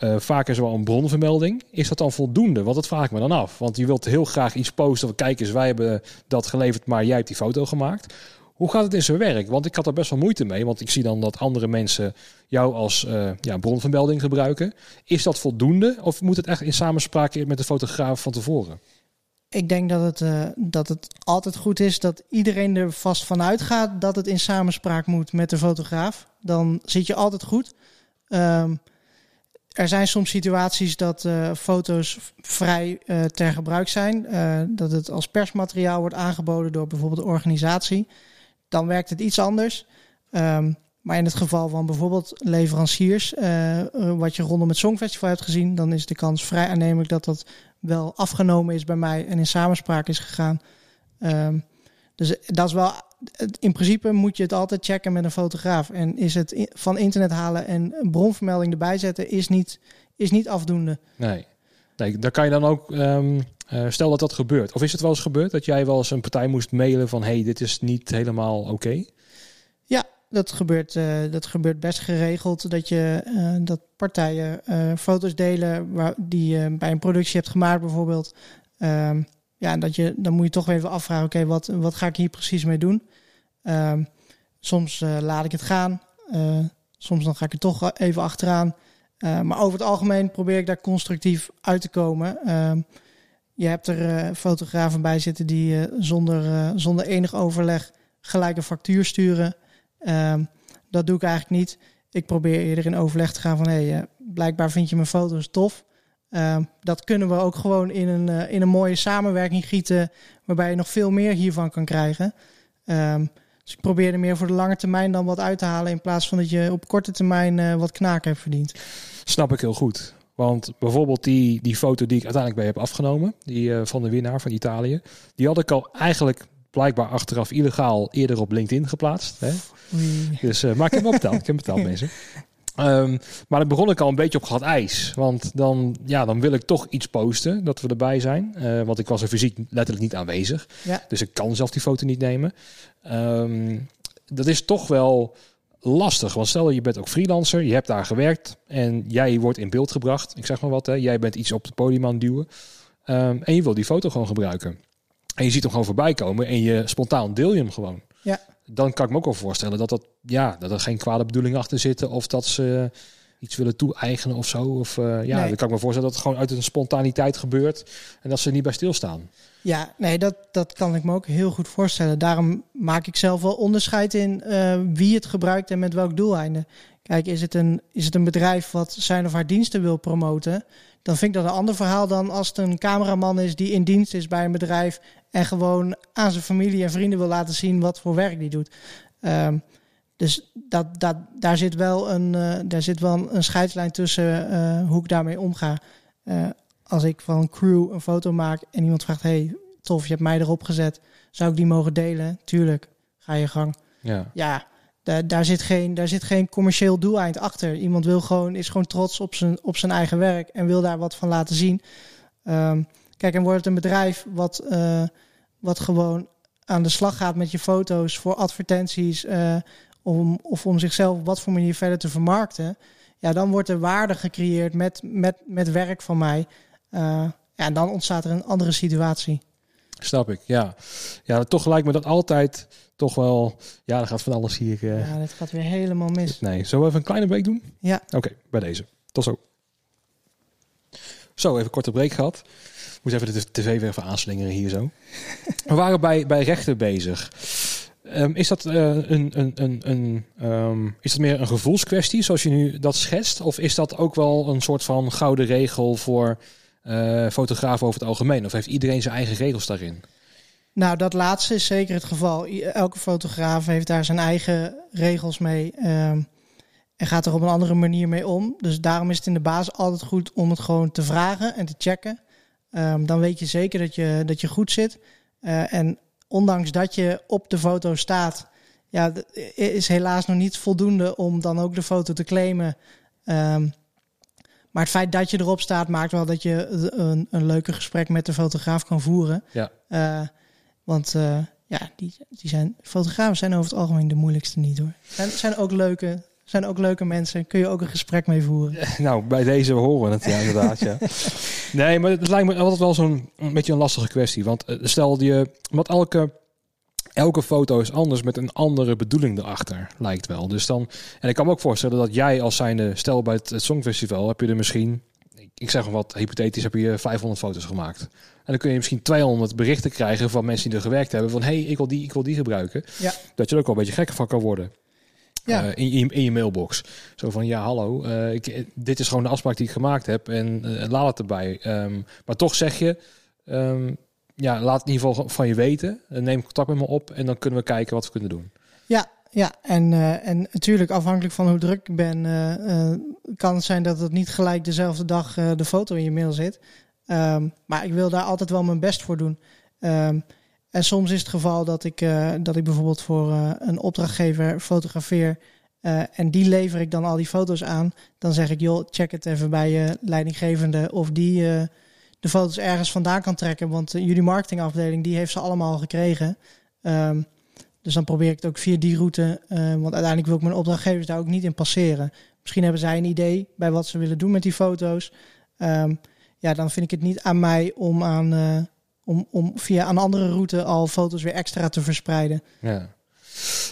eh, vaak is er wel een bronvermelding. Is dat dan voldoende? Want dat vraag ik me dan af. Want je wilt heel graag iets posten van kijk eens, wij hebben dat geleverd, maar jij hebt die foto gemaakt. Hoe gaat het in zijn werk? Want ik had er best wel moeite mee. Want ik zie dan dat andere mensen jou als eh, ja, bronvermelding gebruiken. Is dat voldoende? Of moet het echt in samenspraak met de fotograaf van tevoren? Ik denk dat het, eh, dat het altijd goed is dat iedereen er vast van uitgaat dat het in samenspraak moet met de fotograaf. Dan zit je altijd goed. Ehm, er zijn soms situaties dat eh, foto's vrij ter gebruik zijn. dat het als persmateriaal wordt aangeboden door bijvoorbeeld de organisatie. Dan werkt het iets anders. Ehm, maar in het geval van bijvoorbeeld leveranciers, eh, eh, wat je rondom het Songfestival hebt gezien, dan is de kans vrij aannemelijk dat dat wel afgenomen is bij mij en in samenspraak is gegaan. Ehm, dus dat is wel. In principe moet je het altijd checken met een fotograaf. En is het van internet halen en een bronvermelding erbij zetten, is niet, is niet afdoende. Nee. nee daar kan je dan ook... ehm, eh, stel dat dat gebeurt. Of is het wel eens gebeurd dat jij wel eens een partij moest mailen van... hey, dit is niet helemaal oké? Dat gebeurt, eh, dat gebeurt best geregeld. Dat, je, eh, dat partijen foto's delen waar, die je bij een productie hebt gemaakt, bijvoorbeeld. Ehm, ja, dat je, dan moet je toch even afvragen: oké, wat, wat ga ik hier precies mee doen? Ehm, soms laat ik het gaan. Soms dan ga ik er toch even achteraan. Maar over het algemeen probeer ik daar constructief uit te komen. Ehm, je hebt er eh, fotografen bij zitten die eh, zonder, eh, zonder enig overleg gelijk een factuur sturen. Ehm, dat doe ik eigenlijk niet. Ik probeer eerder in overleg te gaan van... hé, hey, blijkbaar vind je mijn foto's tof. Ehm, dat kunnen we ook gewoon in een, in een mooie samenwerking gieten... waarbij je nog veel meer hiervan kan krijgen. Ehm, dus ik probeer er meer voor de lange termijn dan wat uit te halen... in plaats van dat je op korte termijn wat knaken hebt verdiend. Snap ik heel goed. Want bijvoorbeeld die, die foto die ik uiteindelijk bij heb afgenomen... die eh, van de winnaar van Italië... die had ik al eigenlijk blijkbaar achteraf illegaal eerder op LinkedIn geplaatst. Hè? Dus, uh, maar ik heb hem betaald. ik heb betaald, <laughs> mensen. Um, maar dan begon ik al een beetje op glad ijs. Want dan, ja, dan wil ik toch iets posten dat we erbij zijn. Uh, want ik was er fysiek letterlijk niet aanwezig. Ja. Dus ik kan zelf die foto niet nemen. Um, dat is toch wel lastig. Want stel je bent ook freelancer, je hebt daar gewerkt en jij wordt in beeld gebracht. Ik zeg maar wat, hè. jij bent iets op het podium aan het duwen. Um, en je wil die foto gewoon gebruiken. En je ziet hem gewoon voorbij komen en je spontaan deel je hem gewoon. Ja. Dan kan ik me ook wel voorstellen dat, dat, ja, dat er geen kwade bedoelingen achter zitten. Of dat ze iets willen toe-eigenen of zo. Of uh, ja, Nee. dan kan ik me voorstellen dat het gewoon uit een spontaniteit gebeurt en dat ze niet bij stilstaan. Ja, nee, dat, dat kan ik me ook heel goed voorstellen. Daarom maak ik zelf wel onderscheid in eh, wie het gebruikt en met welk doeleinde. Kijk, is het, een, is het een bedrijf wat zijn of haar diensten wil promoten? Dan vind ik dat een ander verhaal dan als het een cameraman is die in dienst is bij een bedrijf en gewoon aan zijn familie en vrienden wil laten zien wat voor werk die doet. Ehm, dus dat, dat, daar zit wel een, eh, daar zit wel een, een scheidslijn tussen eh, hoe ik daarmee omga. Eh, als ik van een crew een foto maak en iemand vraagt: Hey, tof, je hebt mij erop gezet. Zou ik die mogen delen? Tuurlijk, ga je gang. Ja, Ja, daar, daar, zit geen, daar zit geen commercieel doeleind achter. Iemand wil gewoon, is gewoon trots op zijn, op zijn eigen werk en wil daar wat van laten zien. Ehm, kijk, en wordt het een bedrijf wat, wat gewoon aan de slag gaat met je foto's voor advertenties om, of om zichzelf op wat voor manier verder te vermarkten. Ja, dan wordt er waarde gecreëerd met, met, met werk van mij. Eh, ja, en dan ontstaat er een andere situatie. snap ik. Ja. ja, toch lijkt me dat altijd toch wel... Ja, dan gaat van alles hier... eh, Ja, dit gaat weer helemaal mis. Nee, zullen we even een kleine break doen? Ja. Oké, bij deze. Tot zo. Zo, even een korte break gehad. Moet even de tv weer even aanslingeren hier zo. <laughs> We waren bij, bij rechten bezig. Ehm, is, dat, eh, een, een, een, een, ehm, is dat meer een gevoelskwestie, zoals je nu dat schetst? Of is dat ook wel een soort van gouden regel voor eh, fotografen over het algemeen? Of heeft iedereen zijn eigen regels daarin? Nou, dat laatste is zeker het geval. Elke fotograaf heeft daar zijn eigen regels mee. ehm, en gaat er op een andere manier mee om. Dus daarom is het in de basis altijd goed om het gewoon te vragen en te checken. Dan weet je zeker dat je, dat je goed zit. Eh, en ondanks dat je op de foto staat, ja, is helaas nog niet voldoende om dan ook de foto te claimen. Ehm, maar het feit dat je erop staat, maakt wel dat je een, een leuke gesprek met de fotograaf kan voeren. Ja. Eh, want eh, ja, die, die zijn, fotografen zijn over het algemeen de moeilijkste niet hoor. Zijn, zijn, ook leuke, zijn ook leuke mensen. Kun je ook een gesprek mee voeren. Nou, bij deze horen we het ja, inderdaad. Ja. <laughs> Nee, maar het lijkt me altijd wel zo'n een beetje een lastige kwestie. Want eh, stel je, want elke, elke foto is anders met een andere bedoeling erachter, lijkt wel. Dus dan, en ik kan me ook voorstellen dat jij als zijnde, stel bij het, Songfestival, heb je er misschien, ik- ik zeg maar wat hypothetisch, heb je 500 foto's gemaakt. En dan kun je misschien 200 berichten krijgen van mensen die er gewerkt hebben. Van hé, hey, ik wil die, ik wil die gebruiken. Ja. Dat je er ook wel een beetje gek van kan worden. Ja. Eh, in, je, in je mailbox. Zo van, ja, hallo, eh, ik, dit is gewoon de afspraak die ik gemaakt heb en eh, laat het erbij. Ehm, maar toch zeg je, ehm, ja, laat het in ieder geval van je weten. Neem contact met me op en dan kunnen we kijken wat we kunnen doen. Ja, en, eh, en natuurlijk afhankelijk van hoe druk ik ben, kan het zijn dat het niet gelijk dezelfde dag de foto in je mail zit. Ehm, maar ik wil daar altijd wel mijn best voor doen. En soms is het geval dat ik, eh, dat ik bijvoorbeeld voor eh, een opdrachtgever fotografeer. eh, en die lever ik dan al die foto's aan. Dan zeg ik, joh, check het even bij je leidinggevende of die de foto's ergens vandaan kan trekken. Want jullie marketingafdeling, die heeft ze allemaal gekregen. Ehm, dus dan probeer ik het ook via die route. want uiteindelijk wil ik mijn opdrachtgevers daar ook niet in passeren. Misschien hebben zij een idee bij wat ze willen doen met die foto's. Ehm, ja, dan vind ik het niet aan mij om, aan, om, om via een andere route al foto's weer extra te verspreiden. Ja.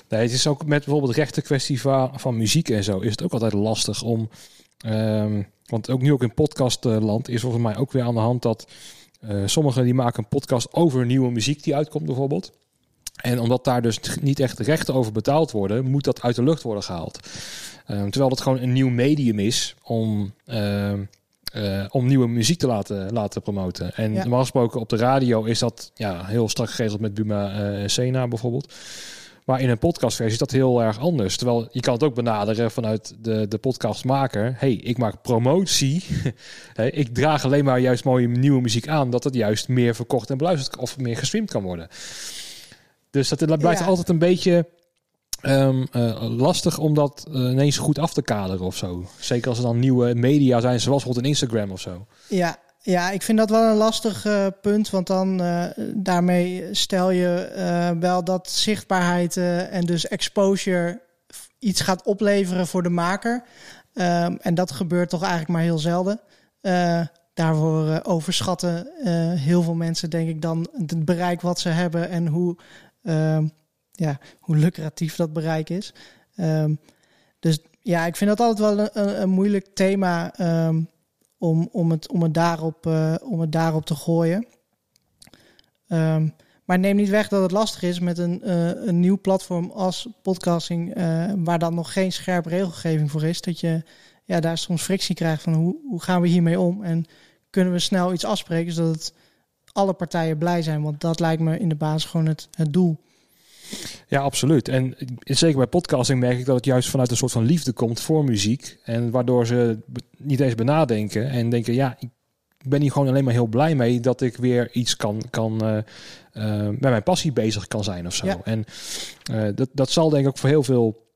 Nee, het is ook met bijvoorbeeld rechten kwestie van, van muziek en zo, is het ook altijd lastig om. ehm, want ook nu ook in podcastland is volgens mij ook weer aan de hand dat eh, sommigen die maken een podcast over nieuwe muziek die uitkomt bijvoorbeeld. En omdat daar dus niet echt rechten over betaald worden, moet dat uit de lucht worden gehaald. Ehm, terwijl het gewoon een nieuw medium is om, ehm, eh, om nieuwe muziek te laten, laten promoten. En Ja. normaal gesproken op de radio is dat ja, heel strak geregeld met Buma eh Sena bijvoorbeeld. Maar in een podcastversie is dat heel erg anders. Terwijl je kan het ook benaderen vanuit de, de podcastmaker. hey, ik maak promotie. <laughs> Hey, ik draag alleen maar juist mooie nieuwe muziek aan. Dat het juist meer verkocht en beluisterd of meer gestreamd kan worden. Dus dat blijft Ja. altijd een beetje ehm, eh, lastig om dat eh, ineens goed af te kaderen of zo. Zeker als er dan nieuwe media zijn, zoals bijvoorbeeld een Instagram of zo. Ja, ja, ik vind dat wel een lastig eh, punt. Want dan daarmee stel je wel dat zichtbaarheid en dus exposure iets gaat opleveren voor de maker. Ehm, en dat gebeurt toch eigenlijk maar heel zelden. Daarvoor overschatten heel veel mensen, denk ik, dan het bereik wat ze hebben en hoe, ehm, ja, hoe lucratief dat bereik is. Ehm, dus Ja, ik vind dat altijd wel een, een moeilijk thema ehm, om, om, het, om, het daarop, uh, om het daarop te gooien. Um, maar neem niet weg dat het lastig is met een, uh, een nieuw platform als podcasting, uh, waar dan nog geen scherpe regelgeving voor is. Dat je ja, daar soms frictie krijgt van hoe, hoe gaan we hiermee om en kunnen we snel iets afspreken zodat alle partijen blij zijn. Want dat lijkt me in de basis gewoon het, het doel. Ja, absoluut. En zeker bij podcasting merk ik dat het juist vanuit een soort van liefde komt voor muziek. En waardoor ze niet eens benadenken en denken, ja, ik ben hier gewoon alleen maar heel blij mee dat ik weer iets kan, kan uh, uh, met mijn passie bezig kan zijn of zo. Ja. En uh, dat, dat zal denk ik ook voor heel veel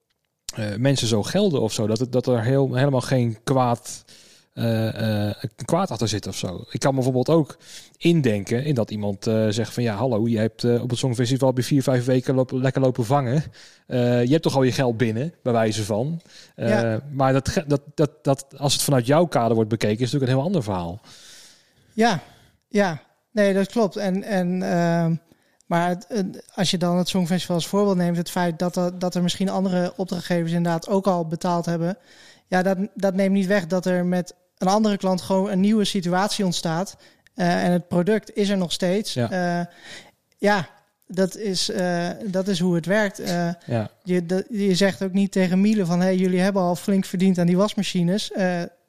mensen zo gelden of zo. Dat, het, dat er heel, helemaal geen kwaad uh, kwaad achter zit of zo. Ik kan bijvoorbeeld ook indenken in dat iemand uh, zegt van ja, hallo, je hebt op het Songfestival bij vier, vijf weken lopen, lekker lopen vangen. je hebt toch al je geld binnen, bij wijze van. Ja. Maar dat, dat, dat, dat, als het vanuit jouw kader wordt bekeken, is natuurlijk een heel ander verhaal. Ja, ja, nee, dat klopt. En, en ehm, maar het, als je dan het Songfestival als voorbeeld neemt, het feit dat er, dat er misschien andere opdrachtgevers inderdaad ook al betaald hebben. Ja, dat, dat neemt niet weg dat er met een andere klant gewoon een nieuwe situatie ontstaat. Uh, en het product is er nog steeds. Ja, uh, ja dat, is, uh, dat is hoe het werkt. ja. je, je zegt ook niet tegen Miele van... hey, jullie hebben al flink verdiend aan die wasmachines.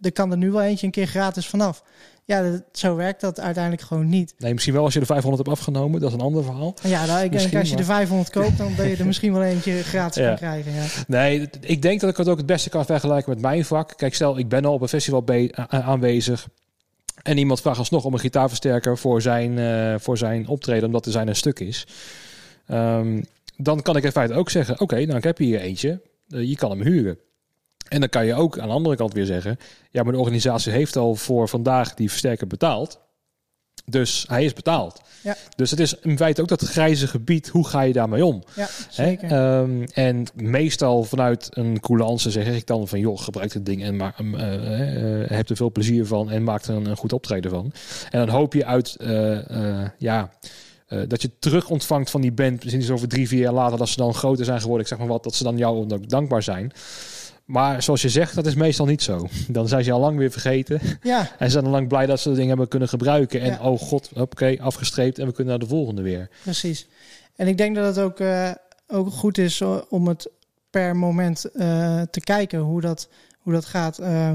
Er kan er nu wel eentje een keer gratis vanaf. Ja, dat, zo werkt dat uiteindelijk gewoon niet. Nee, misschien wel als je de 500 hebt afgenomen. Dat is een ander verhaal. Ja, nou, ik denk als je de 500 koopt, dan ben je er <laughs> misschien wel eentje gratis ja. kan krijgen. Ja. Nee, ik denk dat ik het ook het beste kan vergelijken met mijn vak. Kijk, stel, ik ben al op een festival aanwezig. En iemand vraagt alsnog om een gitaarversterker voor zijn, uh, voor zijn optreden, omdat er zijn een stuk is. Um, dan kan ik in feite ook zeggen: Oké, okay, nou, ik heb hier eentje. Uh, je kan hem huren. En dan kan je ook aan de andere kant weer zeggen: ja, maar de organisatie heeft al voor vandaag die versterker betaald. Dus hij is betaald. Ja. Dus het is in feite ook dat grijze gebied. Hoe ga je daarmee om? Ja, zeker. Um, en meestal vanuit een coulance zeg ik dan van... joh, gebruik het ding en maak, uh, uh, heb er veel plezier van... en maak er een, een, goed optreden van. En dan hoop je uit... Uh, ja, dat je terug ontvangt van die band... misschien over drie, vier jaar later... dat ze dan groter zijn geworden, ik zeg maar wat... dat ze dan jou ook dankbaar zijn... Maar zoals je zegt, dat is meestal niet zo. <laughs> Dan zijn ze al lang weer vergeten. Ja. <laughs> En zijn al lang blij dat ze de dingen hebben kunnen gebruiken. En oh god, oké, afgestreept en we kunnen naar de volgende weer. Precies. En ik denk dat het ook, uh, ook goed is om het per moment uh, te kijken hoe dat, hoe dat gaat. Uh,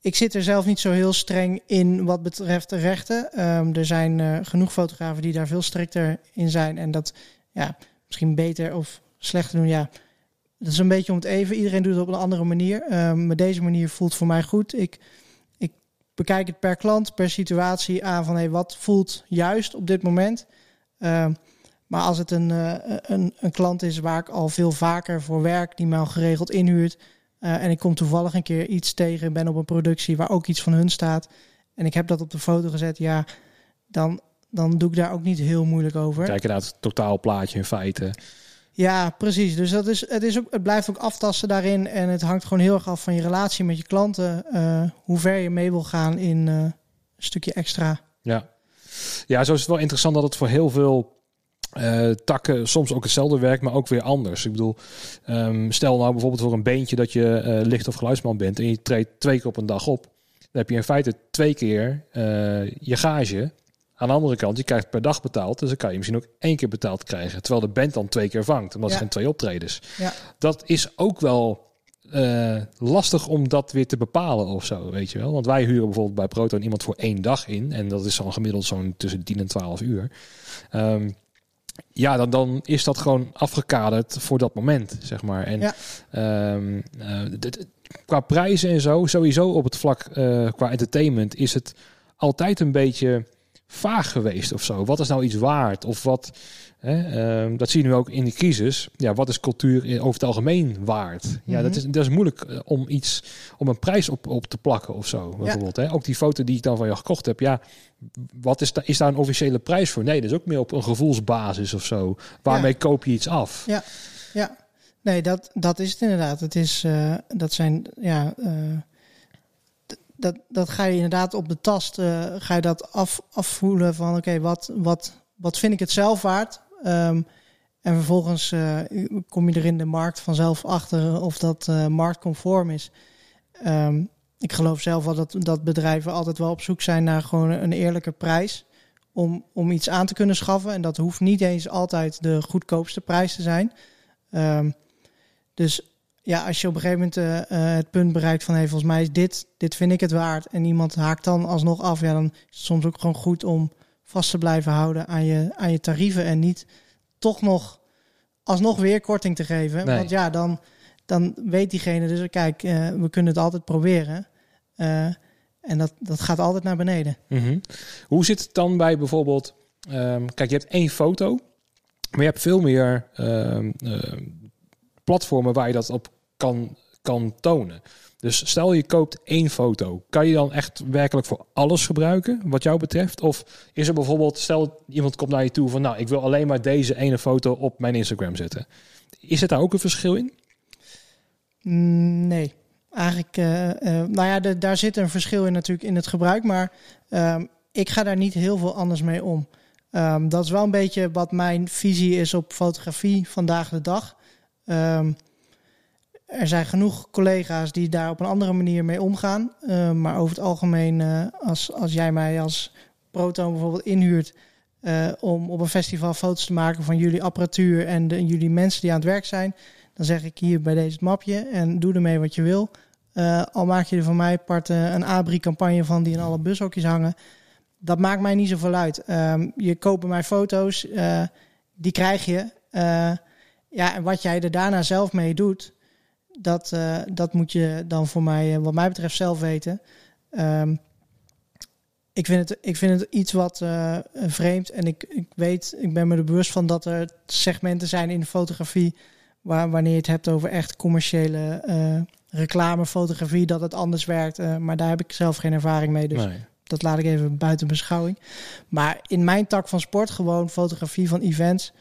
ik zit er zelf niet zo heel streng in wat betreft de rechten. Um, er zijn genoeg fotografen die daar veel strikter in zijn. En dat ja, misschien beter of slechter doen. Ja, dat is een beetje om het even. Iedereen doet het op een andere manier. Um, maar deze manier voelt voor mij goed. Ik, ik bekijk het per klant, per situatie aan van hey, wat voelt juist op dit moment. Um, maar als het een, uh, een, een klant is waar ik al veel vaker voor werk, die mij al geregeld inhuurt. Uh, en ik kom toevallig een keer iets tegen, ben op een productie waar ook iets van hun staat. En ik heb dat op de foto gezet, ja, dan, dan doe ik daar ook niet heel moeilijk over. Kijk naar het totaalplaatje in feite. Ja, precies. Dus dat is, het, is ook, het blijft ook aftasten daarin. En het hangt gewoon heel erg af van je relatie met je klanten. Uh, hoe ver je mee wil gaan in uh, een stukje extra. Ja. ja, zo is het wel interessant dat het voor heel veel uh, takken soms ook hetzelfde werkt, maar ook weer anders. Ik bedoel, um, stel nou bijvoorbeeld voor een beentje dat je licht- of geluidsman bent en je treedt twee keer op een dag op. Dan heb je in feite twee keer je gage aan de andere kant, je krijgt per dag betaald. Dus dan kan je misschien ook één keer betaald krijgen. Terwijl de band dan twee keer vangt. Omdat ja. het zijn twee optredens. Ja. Dat is ook wel uh, lastig om dat weer te bepalen of zo, weet je wel. Want wij huren bijvoorbeeld bij Proton iemand voor één dag in. En dat is dan gemiddeld zo'n tussen 10 en 12 uur. Um, ja, dan, dan is dat gewoon afgekaderd voor dat moment, zeg maar. En ja. um, uh, qua prijzen en zo, sowieso op het vlak uh, qua entertainment is het altijd een beetje vaag geweest of zo. Wat is nou iets waard? Of wat, hè, um, dat zie je nu ook in de crisis. Ja, wat is cultuur over het algemeen waard? Ja, mm -hmm. dat, is, dat is moeilijk uh, om iets, om een prijs op, op te plakken of zo. Bijvoorbeeld. Ja. Hè? Ook die foto die ik dan van je gekocht heb. Ja, wat is, da is daar een officiële prijs voor? Nee, dat is ook meer op een gevoelsbasis of zo. Waarmee ja. koop je iets af? Ja, ja. Nee, dat, dat is het inderdaad. Het is, uh, dat zijn, ja... Uh dat, dat ga je inderdaad op de tast, uh, ga je dat af, afvoelen van oké, wat, wat, wat vind ik het zelf waard? Um, En vervolgens uh, kom je er in de markt vanzelf achter of dat uh, marktconform is. Um, ik geloof zelf wel dat, dat bedrijven altijd wel op zoek zijn naar gewoon een eerlijke prijs. Om, om iets aan te kunnen schaffen. En dat hoeft niet eens altijd de goedkoopste prijs te zijn. Um, dus ja, als je op een gegeven moment uh, het punt bereikt van hey, volgens mij is dit, dit vind ik het waard. En iemand haakt dan alsnog af. Ja, dan is het soms ook gewoon goed om vast te blijven houden aan je, aan je tarieven. En niet toch nog alsnog weer korting te geven. Want ja, dan, dan weet diegene dus, kijk, uh, we kunnen het altijd proberen. Uh, en dat, dat gaat altijd naar beneden. Mm -hmm. Hoe zit het dan bij bijvoorbeeld, um, kijk, je hebt één foto, maar je hebt veel meer um, uh, platformen waar je dat op kan, kan tonen. Dus stel je koopt één foto, kan je dan echt werkelijk voor alles gebruiken wat jou betreft? Of is er bijvoorbeeld, stel iemand komt naar je toe van nou, ik wil alleen maar deze ene foto op mijn Instagram zetten. Is het daar ook een verschil in? Nee, eigenlijk, uh, uh, nou ja, de, daar zit een verschil in natuurlijk in het gebruik, maar uh, ik ga daar niet heel veel anders mee om. Um, dat is wel een beetje wat mijn visie is op fotografie vandaag de dag. Um, er zijn genoeg collega's die daar op een andere manier mee omgaan. Uh, maar over het algemeen, uh, als, als jij mij als proton bijvoorbeeld inhuurt uh, om op een festival foto's te maken van jullie apparatuur en, de, jullie mensen die aan het werk zijn, dan zeg ik hier bij deze mapje en doe ermee wat je wil. al maak je er van mij part een ABRI-campagne van die in alle bushokjes hangen. Dat maakt mij niet zoveel uit. Um, je koopt mij foto's, die krijg je. Ja, en wat jij er daarna zelf mee doet, dat, uh, dat moet je dan voor mij, wat mij betreft, zelf weten. Um, ik, vind het, ik vind het iets wat uh, vreemd. En ik, ik weet, ik ben me er bewust van dat er segmenten zijn in de fotografie. Waar, wanneer je het hebt over echt commerciële uh, reclamefotografie, dat het anders werkt. maar daar heb ik zelf geen ervaring mee. Dus nee. dat laat ik even buiten beschouwing. Maar in mijn tak van sport, gewoon fotografie van events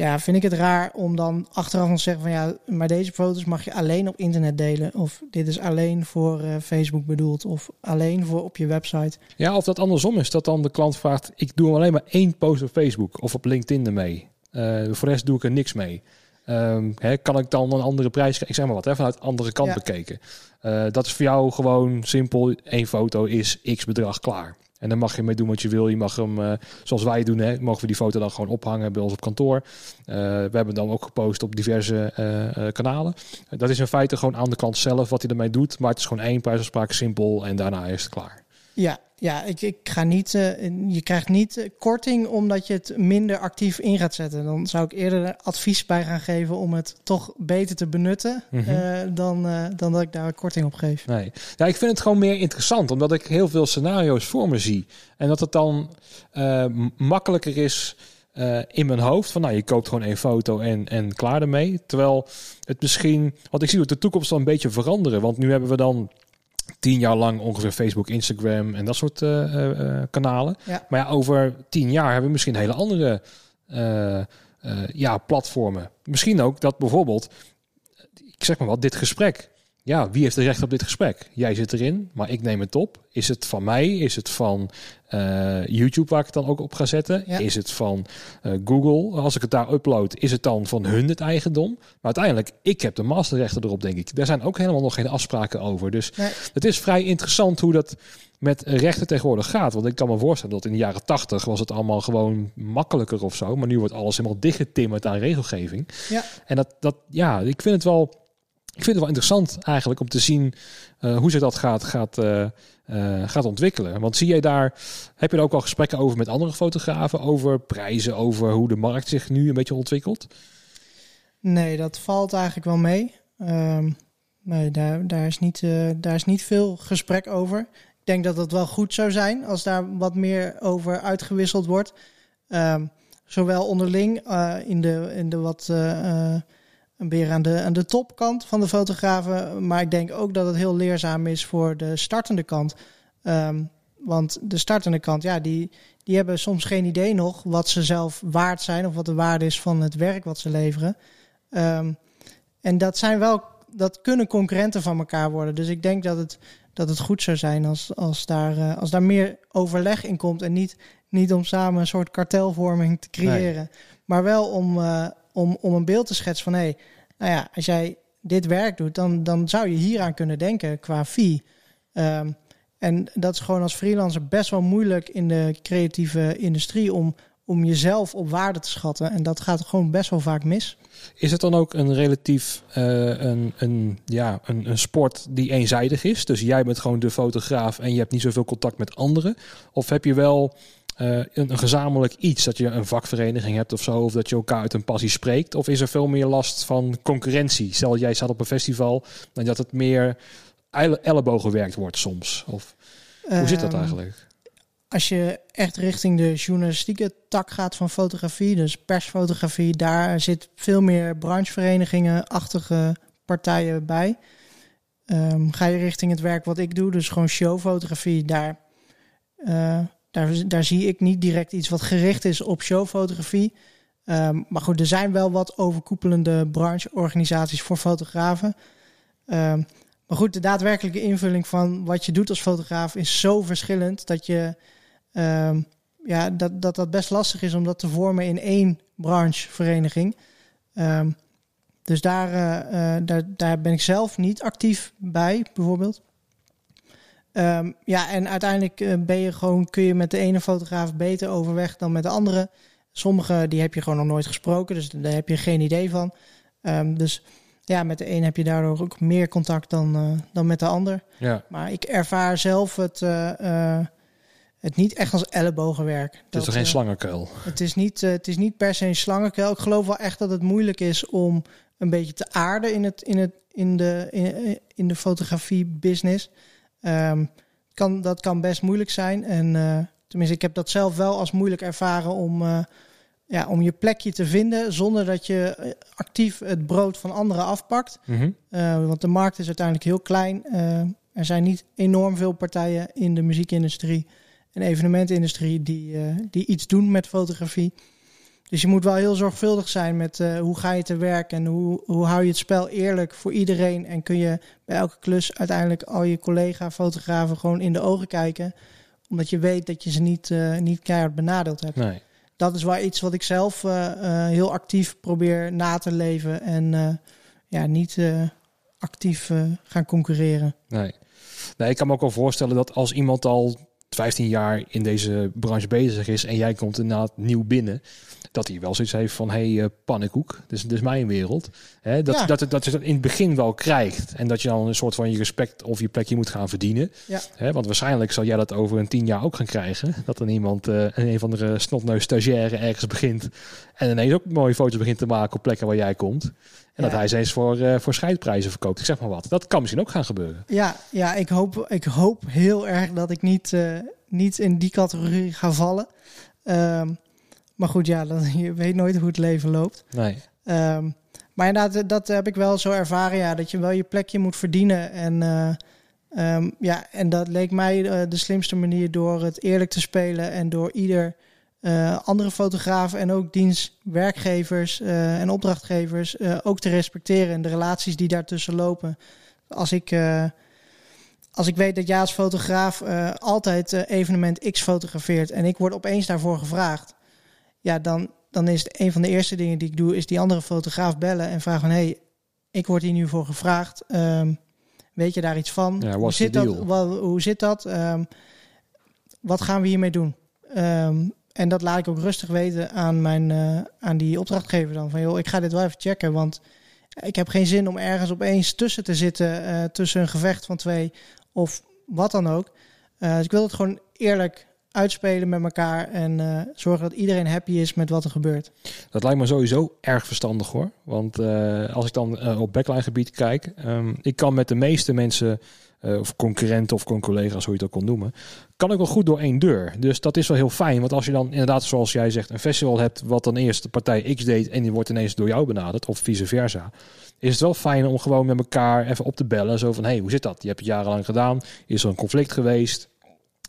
ja, vind ik het raar om dan achteraf te zeggen van ja, maar deze foto's mag je alleen op internet delen. Of dit is alleen voor uh, Facebook bedoeld. Of alleen voor op je website. Ja, of dat andersom is. Dat dan de klant vraagt, ik doe alleen maar één post op Facebook of op LinkedIn ermee. Uh, voor de rest doe ik er niks mee. Um, hè, kan ik dan een andere prijs krijgen? Ik zeg maar wat, hè, vanuit de andere kant ja. bekeken. Uh, dat is voor jou gewoon simpel. Eén foto is x bedrag klaar. En dan mag je mee doen wat je wil. Je mag hem, uh, zoals wij doen, hè, mogen we die foto dan gewoon ophangen bij ons op kantoor. Uh, we hebben dan ook gepost op diverse uh, kanalen. dat is in feite gewoon aan de klant zelf wat hij ermee doet. Maar het is gewoon één prijsafspraak, simpel en daarna is het klaar. Ja, ja ik, ik ga niet. Uh, je krijgt niet korting omdat je het minder actief in gaat zetten. Dan zou ik eerder advies bij gaan geven om het toch beter te benutten. Mm -hmm. uh, dan, uh, dan dat ik daar een korting op geef. Nee. Ja, ik vind het gewoon meer interessant omdat ik heel veel scenario's voor me zie. En dat het dan makkelijker is. in mijn hoofd van nou je koopt gewoon één foto en, en klaar ermee. Terwijl het misschien, want ik zie het de toekomst dan een beetje veranderen. Want nu hebben we dan tien jaar lang ongeveer Facebook, Instagram en dat soort uh, uh, kanalen. Ja. Maar ja, over tien jaar hebben we misschien hele andere uh, ja, platformen. Misschien ook dat bijvoorbeeld, ik zeg maar wat, dit gesprek. Ja, wie heeft de recht op dit gesprek? Jij zit erin, maar ik neem het op. Is het van mij? Is het van uh, YouTube waar ik het dan ook op ga zetten? Ja. Is het van uh, Google? Als ik het daar upload, is het dan van hun het eigendom? Maar uiteindelijk, ik heb de masterrechten erop, denk ik. Daar zijn ook helemaal nog geen afspraken over. Dus nee. het is vrij interessant hoe dat met rechten tegenwoordig gaat. Want ik kan me voorstellen dat in de jaren tachtig was het allemaal gewoon makkelijker of zo. Maar nu wordt alles helemaal dichtgetimmerd aan regelgeving. Ja. En dat, dat, ja, ik vind het wel ik vind het wel interessant eigenlijk om te zien uh, hoe zich dat gaat, gaat, uh, uh, gaat ontwikkelen. Want zie jij daar, heb je er ook al gesprekken over met andere fotografen, over prijzen, over hoe de markt zich nu een beetje ontwikkelt? Nee, dat valt eigenlijk wel mee. Um, nee, daar, daar, is niet, daar is niet veel gesprek over. Ik denk dat het wel goed zou zijn als daar wat meer over uitgewisseld wordt. Um, zowel onderling in, de, in de wat weer aan de, aan de topkant van de fotografen. Maar ik denk ook dat het heel leerzaam is voor de startende kant. Um, want de startende kant, ja, die, die hebben soms geen idee nog wat ze zelf waard zijn of wat de waarde is van het werk wat ze leveren. Um, en dat zijn wel, dat kunnen concurrenten van elkaar worden. Dus ik denk dat het, dat het goed zou zijn als, als, daar, uh, als daar meer overleg in komt en niet, niet om samen een soort kartelvorming te creëren. Nee. Maar wel om, uh, om, om een beeld te schetsen van... hé, hey, nou ja, als jij dit werk doet, dan, dan zou je hieraan kunnen denken qua fee. Um, en dat is gewoon als freelancer best wel moeilijk in de creatieve industrie... om, om jezelf op waarde te schatten. En dat gaat gewoon best wel vaak mis. Is het dan ook een relatief uh, een, een, ja, een, een sport die eenzijdig is? Dus jij bent gewoon de fotograaf en je hebt niet zoveel contact met anderen? Of heb je wel uh, een, gezamenlijk iets, dat je een vakvereniging hebt of zo, of dat je elkaar uit een passie spreekt? Of is er veel meer last van concurrentie? Stel, jij staat op een festival en dat het meer ellebogenwerkt wordt soms? Of hoe zit dat eigenlijk? als je echt richting de journalistieke tak gaat van fotografie, dus persfotografie, daar zit veel meer brancheverenigingen-achtige partijen bij. Um, ga je richting het werk wat ik doe, dus gewoon showfotografie, daar, uh, daar, daar zie ik niet direct iets wat gericht is op showfotografie. Um, maar goed, er zijn wel wat overkoepelende brancheorganisaties voor fotografen. Um, maar goed, de daadwerkelijke invulling van wat je doet als fotograaf is zo verschillend dat je um, ja, dat, dat dat best lastig is om dat te vormen in één branchevereniging. Dus daar, uh, uh, daar, daar ben ik zelf niet actief bij, bijvoorbeeld. Um, ja, en uiteindelijk uh, ben je gewoon, kun je met de ene fotograaf beter overweg dan met de andere. Sommige die heb je gewoon nog nooit gesproken, dus daar heb je geen idee van. Um, dus ja, met de een heb je daardoor ook meer contact dan, dan met de ander. Ja. Maar ik ervaar zelf het het niet echt als ellebogenwerk. Het is toch geen slangenkuil? Het is, niet, het is niet per se een slangenkuil. Ik geloof wel echt dat het moeilijk is om een beetje te aarden in, het, in, het, in, de, in, in de fotografie-business. Um, kan, dat kan best moeilijk zijn. En uh, tenminste, ik heb dat zelf wel als moeilijk ervaren om, ja, om je plekje te vinden zonder dat je actief het brood van anderen afpakt. Mm -hmm. want de markt is uiteindelijk heel klein. er zijn niet enorm veel partijen in de muziekindustrie een evenementindustrie die, die iets doen met fotografie. Dus je moet wel heel zorgvuldig zijn met uh, hoe ga je te werk en hoe, hoe hou je het spel eerlijk voor iedereen. En kun je bij elke klus uiteindelijk al je collega-fotografen gewoon in de ogen kijken. Omdat je weet dat je ze niet, uh, niet keihard benadeeld hebt. Nee. Dat is wel iets wat ik zelf heel actief probeer na te leven. En ja, niet actief gaan concurreren. Nee. nee, ik kan me ook wel voorstellen dat als iemand al 15 jaar in deze branche bezig is en jij komt inderdaad nieuw binnen, dat hij wel zoiets heeft van, hey, uh, pannenkoek, dus is mijn wereld. Hè, dat, Ja. dat, dat, dat je dat in het begin wel krijgt en dat je dan een soort van je respect of je plekje moet gaan verdienen. Ja. Hè, want waarschijnlijk zal jij dat over een tien jaar ook gaan krijgen. Dat er iemand, eh, een, een van de snotneus stagiaire ergens begint en ineens ook mooie foto's begint te maken op plekken waar jij komt. En dat Ja. hij ze eens voor, eh, voor scheidprijzen verkoopt. Ik zeg maar wat. Dat kan misschien ook gaan gebeuren. Ja, ja ik, hoop, ik hoop heel erg dat ik niet, eh, niet in die categorie ga vallen. Ehm, maar goed, ja, dan, <laughs> je weet nooit hoe het leven loopt. Nee. Ehm, maar inderdaad, eh, dat heb ik wel zo ervaren, ja, dat je wel je plekje moet verdienen. En, eh, ehm, ja, en dat leek mij eh, de slimste manier door het eerlijk te spelen en door ieder andere fotograaf en ook dienstwerkgevers eh, en opdrachtgevers ook te respecteren en de relaties die daartussen lopen. Als ik, als ik weet dat jij als fotograaf altijd evenement X fotografeert en ik word opeens daarvoor gevraagd, ja, dan, dan is het een van de eerste dingen die ik doe, is die andere fotograaf bellen en vragen van, hé, hey, ik word hier nu voor gevraagd. Ehm, weet je daar iets van? Ja, hoe, zit dat? Wel, hoe zit dat? Ehm, wat gaan we hiermee doen? Ehm, en dat laat ik ook rustig weten aan, mijn, eh, aan die opdrachtgever dan. Van joh, ik ga dit wel even checken, want ik heb geen zin om ergens opeens tussen te zitten, eh, tussen een gevecht van twee of wat dan ook. Eh, dus ik wil het gewoon eerlijk uitspelen met elkaar en eh, zorgen dat iedereen happy is met wat er gebeurt. Dat lijkt me sowieso erg verstandig hoor. Want eh, als ik dan eh, op backline gebied kijk, ehm, ik kan met de meeste mensen, of concurrenten of collega's, hoe je het ook kon noemen, kan ik wel goed door één deur. Dus dat is wel heel fijn. Want als je dan inderdaad, zoals jij zegt, een festival hebt wat dan eerst de partij X deed en die wordt ineens door jou benaderd, of vice versa. Is het wel fijn om gewoon met elkaar even op te bellen. Zo van, hé, hey, hoe zit dat? Je hebt het jarenlang gedaan. Is er een conflict geweest?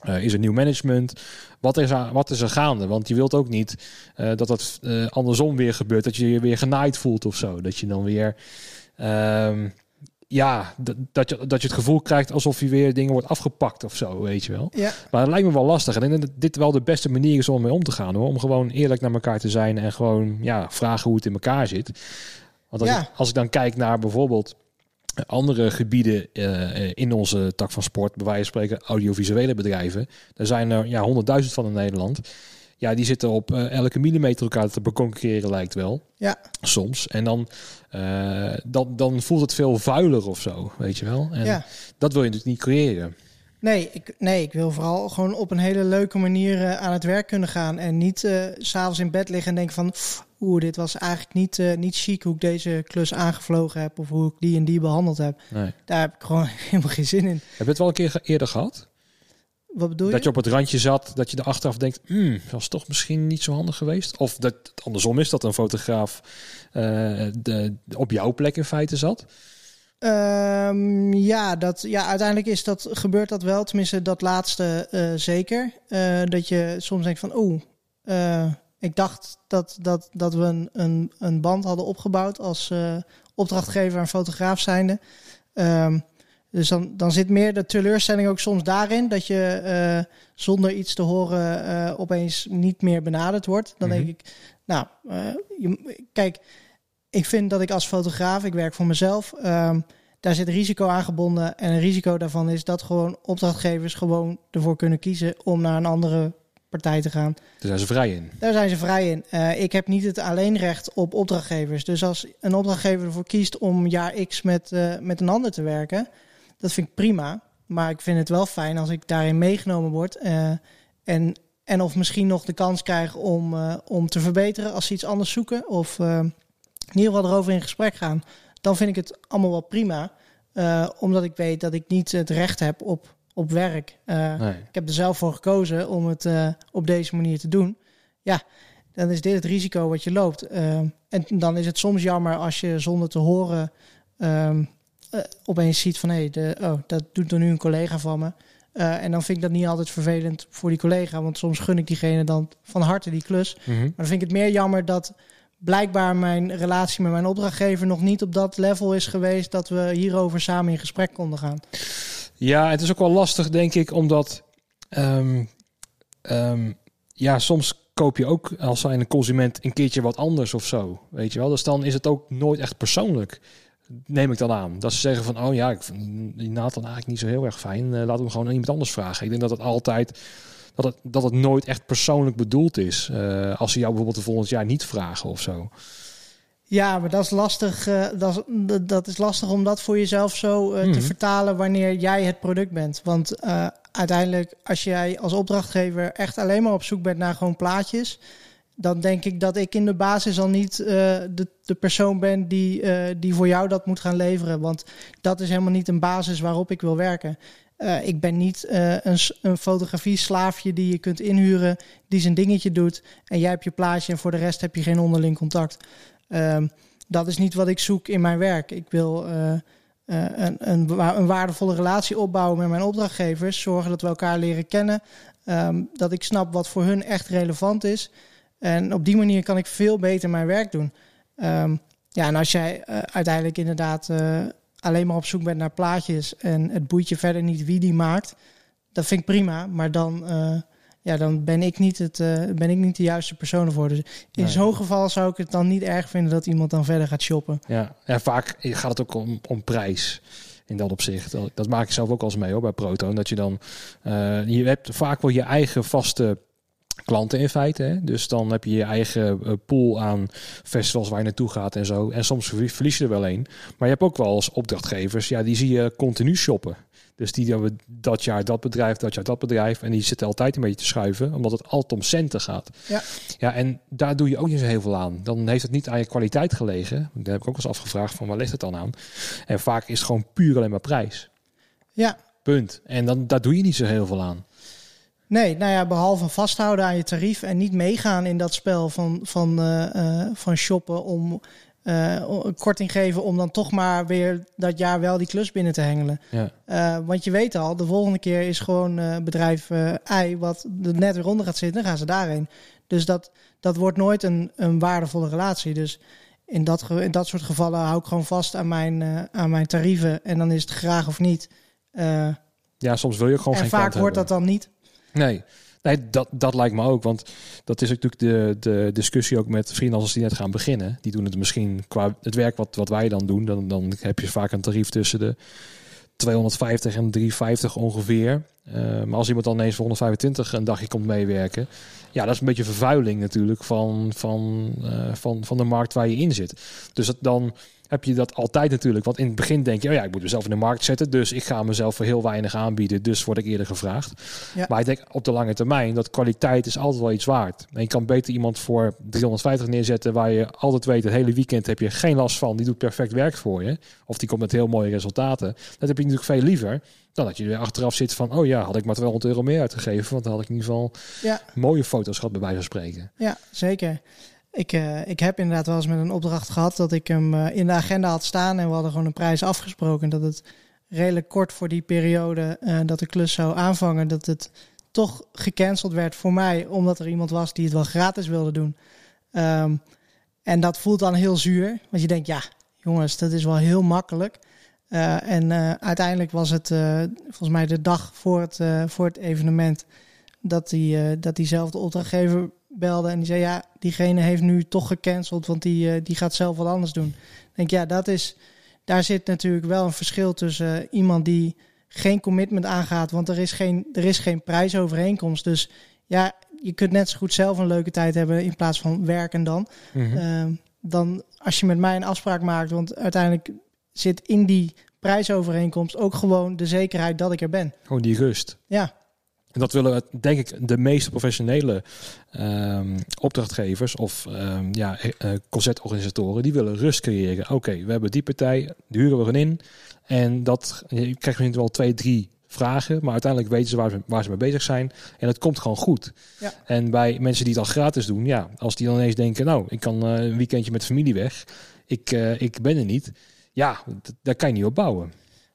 Eh, is er nieuw management? Wat is, er, wat is er gaande? Want je wilt ook niet eh, dat dat eh, andersom weer gebeurt. Dat je je weer genaaid voelt of zo. Dat je dan weer... ehm, ja, dat, dat, je, dat je het gevoel krijgt alsof je weer dingen wordt afgepakt of zo, weet je wel. Ja. Maar het lijkt me wel lastig. En ik denk dat dit wel de beste manier is om mee om te gaan hoor. Om gewoon eerlijk naar elkaar te zijn en gewoon ja, vragen hoe het in elkaar zit. Want als, Ja. ik, als ik dan kijk naar bijvoorbeeld andere gebieden eh, in onze tak van sport, bij wijze van spreken audiovisuele bedrijven, daar zijn er ja, honderdduizend van in Nederland. Ja, die zitten op eh, elke millimeter elkaar te beconcurreren, lijkt wel. Ja. Soms. En dan, dan, dan voelt het veel vuiler of zo, weet je wel. En ja. dat wil je natuurlijk niet creëren. Nee ik, nee, ik wil vooral gewoon op een hele leuke manier eh, aan het werk kunnen gaan. En niet s s'avonds in bed liggen en denken van... Oeh, dit was eigenlijk niet, eh, niet chic hoe ik deze klus aangevlogen heb. Of hoe ik die en die behandeld heb. Nee. Daar heb ik gewoon <laughs> helemaal geen zin in. Heb je het wel een keer eerder gehad? Wat bedoel je? Dat je op het randje zat, dat je er achteraf denkt, hmm, was toch misschien niet zo handig geweest? Of dat het andersom is, dat een fotograaf de, op jouw plek in feite zat? Ehm, ja, dat, ja, uiteindelijk is dat, gebeurt dat wel. Tenminste, dat laatste eh, zeker. Eh, dat je soms denkt van, oeh, eh, ik dacht dat, dat, dat we een, een, een band hadden opgebouwd als opdrachtgever en fotograaf zijnde. Ehm, dus dan, dan zit meer de teleurstelling ook soms daarin dat je zonder iets te horen opeens niet meer benaderd wordt. Dan Mhm. denk ik, nou, je, kijk, ik vind dat ik als fotograaf, ik werk voor mezelf, ehm, daar zit risico aan gebonden. En een risico daarvan is dat gewoon opdrachtgevers gewoon ervoor kunnen kiezen om naar een andere partij te gaan. Daar zijn ze vrij in. Daar zijn ze vrij in. Eh, ik heb niet het alleenrecht op opdrachtgevers. Dus als een opdrachtgever ervoor kiest om jaar X met, eh, met een ander te werken, dat vind ik prima. Maar ik vind het wel fijn als ik daarin meegenomen word. eh, en, en of misschien nog de kans krijg om, om te verbeteren als ze iets anders zoeken. Of in ieder geval erover in gesprek gaan. Dan vind ik het allemaal wel prima. Eh, omdat ik weet dat ik niet het recht heb op, op werk. Eh, Nee. ik heb er zelf voor gekozen om het eh, op deze manier te doen. Ja, dan is dit het risico wat je loopt. En dan is het soms jammer als je zonder te horen ehm, eh, opeens ziet van hé, hey, de oh, dat doet er nu een collega van me. En dan vind ik dat niet altijd vervelend voor die collega, want soms gun ik diegene dan van harte die klus. Mhm. Maar dan vind ik het meer jammer dat blijkbaar mijn relatie met mijn opdrachtgever nog niet op dat level is geweest dat we hierover samen in gesprek konden gaan. Ja, het is ook wel lastig, denk ik, omdat ehm, ehm, ja, soms koop je ook als zijn consument een keertje wat anders of zo, weet je wel. Dus dan is het ook nooit echt persoonlijk, neem ik dan aan. Dat ze zeggen van, oh ja, ik vind die Nathan eigenlijk niet zo heel erg fijn, eh, we hem gewoon aan iemand anders vragen. Ik denk dat het altijd, dat het, dat het nooit echt persoonlijk bedoeld is, eh, als ze jou bijvoorbeeld de volgend jaar niet vragen of zo. Ja, maar dat is lastig. eh, dat, is, dat- is lastig om dat voor jezelf zo eh, Mhm. te vertalen wanneer jij het product bent. Want uiteindelijk, als jij als opdrachtgever echt alleen maar op zoek bent naar gewoon plaatjes, dan denk ik dat ik in de basis al niet de, de persoon ben die, die voor jou dat moet gaan leveren. Want dat is helemaal niet een basis waarop ik wil werken. Eh, ik ben niet eh, een, een fotografie-slaafje die je kunt inhuren, die zijn dingetje doet. En jij hebt je plaatje en voor de rest heb je geen onderling contact. Ehm, dat is niet wat ik zoek in mijn werk. Ik wil eh, een, een, een waardevolle relatie opbouwen met mijn opdrachtgevers. Zorgen dat we elkaar leren kennen. Ehm, dat ik snap wat voor hun echt relevant is. En op die manier kan ik veel beter mijn werk doen. Ehm, ja, en als jij uiteindelijk inderdaad alleen maar op zoek bent naar plaatjes en het boeit je verder niet wie die maakt, dat vind ik prima. Maar dan, eh, ja, dan ben, ik niet het, eh, ben ik niet de juiste persoon ervoor. Dus in Nee. zo'n geval zou ik het dan niet erg vinden dat iemand dan verder gaat shoppen. Ja, en vaak gaat het ook om, om prijs. In dat opzicht. Dat, dat maak ik zelf ook als mee hoor, bij Proton. Dat je dan. eh, je hebt vaak wel je eigen vaste klanten in feite. Hè? Dus dan heb je je eigen eh, pool aan festivals waar je naartoe gaat en zo. En soms verlie- verlies je er wel een. Maar je hebt ook wel als opdrachtgevers, ja, die zie je continu shoppen. Dus die hebben dat jaar dat bedrijf, dat jaar dat bedrijf. En die zitten altijd een beetje te schuiven, omdat het altijd om centen gaat. Ja. Ja, en daar doe je ook niet zo heel veel aan. Dan heeft het niet aan je kwaliteit gelegen. Daar heb ik ook eens afgevraagd van waar ligt het dan aan? En vaak is het gewoon puur alleen maar prijs. Ja, Punt. En dan, daar doe je niet zo heel veel aan. Nee, nou ja, behalve vasthouden aan je tarief en niet meegaan in dat spel van, van, eh, eh, van shoppen om een korting geven om dan toch maar weer dat jaar wel die klus binnen te hengelen. Ja. Want je weet al, de volgende keer is gewoon bedrijf I wat er net weer onder gaat zitten, dan gaan ze daarheen. Dus dat, dat wordt nooit een, een waardevolle relatie. Dus in dat, in dat soort gevallen hou ik gewoon vast aan mijn, aan mijn tarieven. En dan is het graag of niet. Ja, soms wil je gewoon en geen vaak wordt dat dan niet. Nee, nee dat, dat lijkt me ook. Want dat is natuurlijk de, de discussie ook met freelancers die net gaan beginnen. Die doen het misschien qua het werk wat, wat wij dan doen. Dan, dan heb je vaak een tarief tussen de 250 en 350 ongeveer. Eh, maar als iemand dan ineens voor 125 een dagje komt meewerken. Ja, dat is een beetje vervuiling natuurlijk van, van, eh, van, van de markt waar je in zit. Dus dat, dan heb je dat altijd natuurlijk. Want in het begin denk je, oh ja, ik moet mezelf in de markt zetten. Dus ik ga mezelf voor heel weinig aanbieden. Dus word ik eerder gevraagd. Ja. Maar ik denk op de lange termijn dat kwaliteit is altijd wel iets waard. En je kan beter iemand voor 350 neerzetten waar je altijd weet, het hele weekend heb je geen last van. Die doet perfect werk voor je. Of die komt met heel mooie resultaten. Dat heb je natuurlijk veel liever dan dat je er achteraf zit van, oh ja, had ik maar 200 euro meer uitgegeven. Want dan had ik in ieder geval Ja. mooie foto's gehad bij wijze van spreken. Ja, zeker. Ik, eh, ik heb inderdaad wel eens met een opdracht gehad dat ik hem eh, in de agenda had staan en we hadden gewoon een prijs afgesproken. Dat het redelijk kort voor die periode eh, dat de klus zou aanvangen, dat het toch gecanceld werd voor mij, omdat er iemand was die het wel gratis wilde doen. Ehm, en dat voelt dan heel zuur, want je denkt, ja, jongens, dat is wel heel makkelijk. Eh, en eh, uiteindelijk was het eh, volgens mij de dag voor het, voor het evenement dat, die, dat diezelfde opdrachtgever belde en die zei: Ja, diegene heeft nu toch gecanceld, want die, die gaat zelf wat anders doen. Ik denk ja, dat is, daar zit natuurlijk wel een verschil tussen iemand die geen commitment aangaat, want er is geen, er is geen prijsovereenkomst. Dus ja, je kunt net zo goed zelf een leuke tijd hebben in plaats van werken dan. Mhm. Ehm, dan als je met mij een afspraak maakt, want uiteindelijk zit in die prijsovereenkomst ook gewoon de zekerheid dat ik er ben. Gewoon die rust. Ja, En dat willen, denk ik, de meeste professionele ehm, opdrachtgevers of ehm, ja, eh, concertorganisatoren, die willen rust creëren. Oké, we hebben die partij, die huren we erin in. En dat, je krijgt misschien wel twee, drie vragen, maar uiteindelijk weten ze waar, ze waar ze mee bezig zijn. En het komt gewoon goed. Ja. En bij mensen die het al gratis doen, ja, als die dan ineens denken, nou, ik kan eh, een weekendje met familie weg, ik, ik ben er niet. Ja, daar kan je niet op bouwen.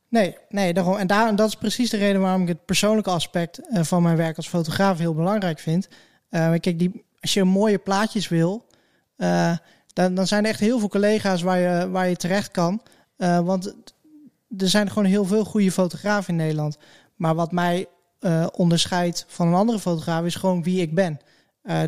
Nee, nee daarom, en, daar, en dat is precies de reden waarom ik het persoonlijke aspect eh, van mijn werk als fotograaf heel belangrijk vind. Eh, kijk, die, als je mooie plaatjes wil, eh, dan, dan zijn er echt heel veel collega's waar je, waar je terecht kan. Want er zijn gewoon heel veel goede fotografen in Nederland. Maar wat mij onderscheidt van een andere fotograaf is gewoon wie ik ben.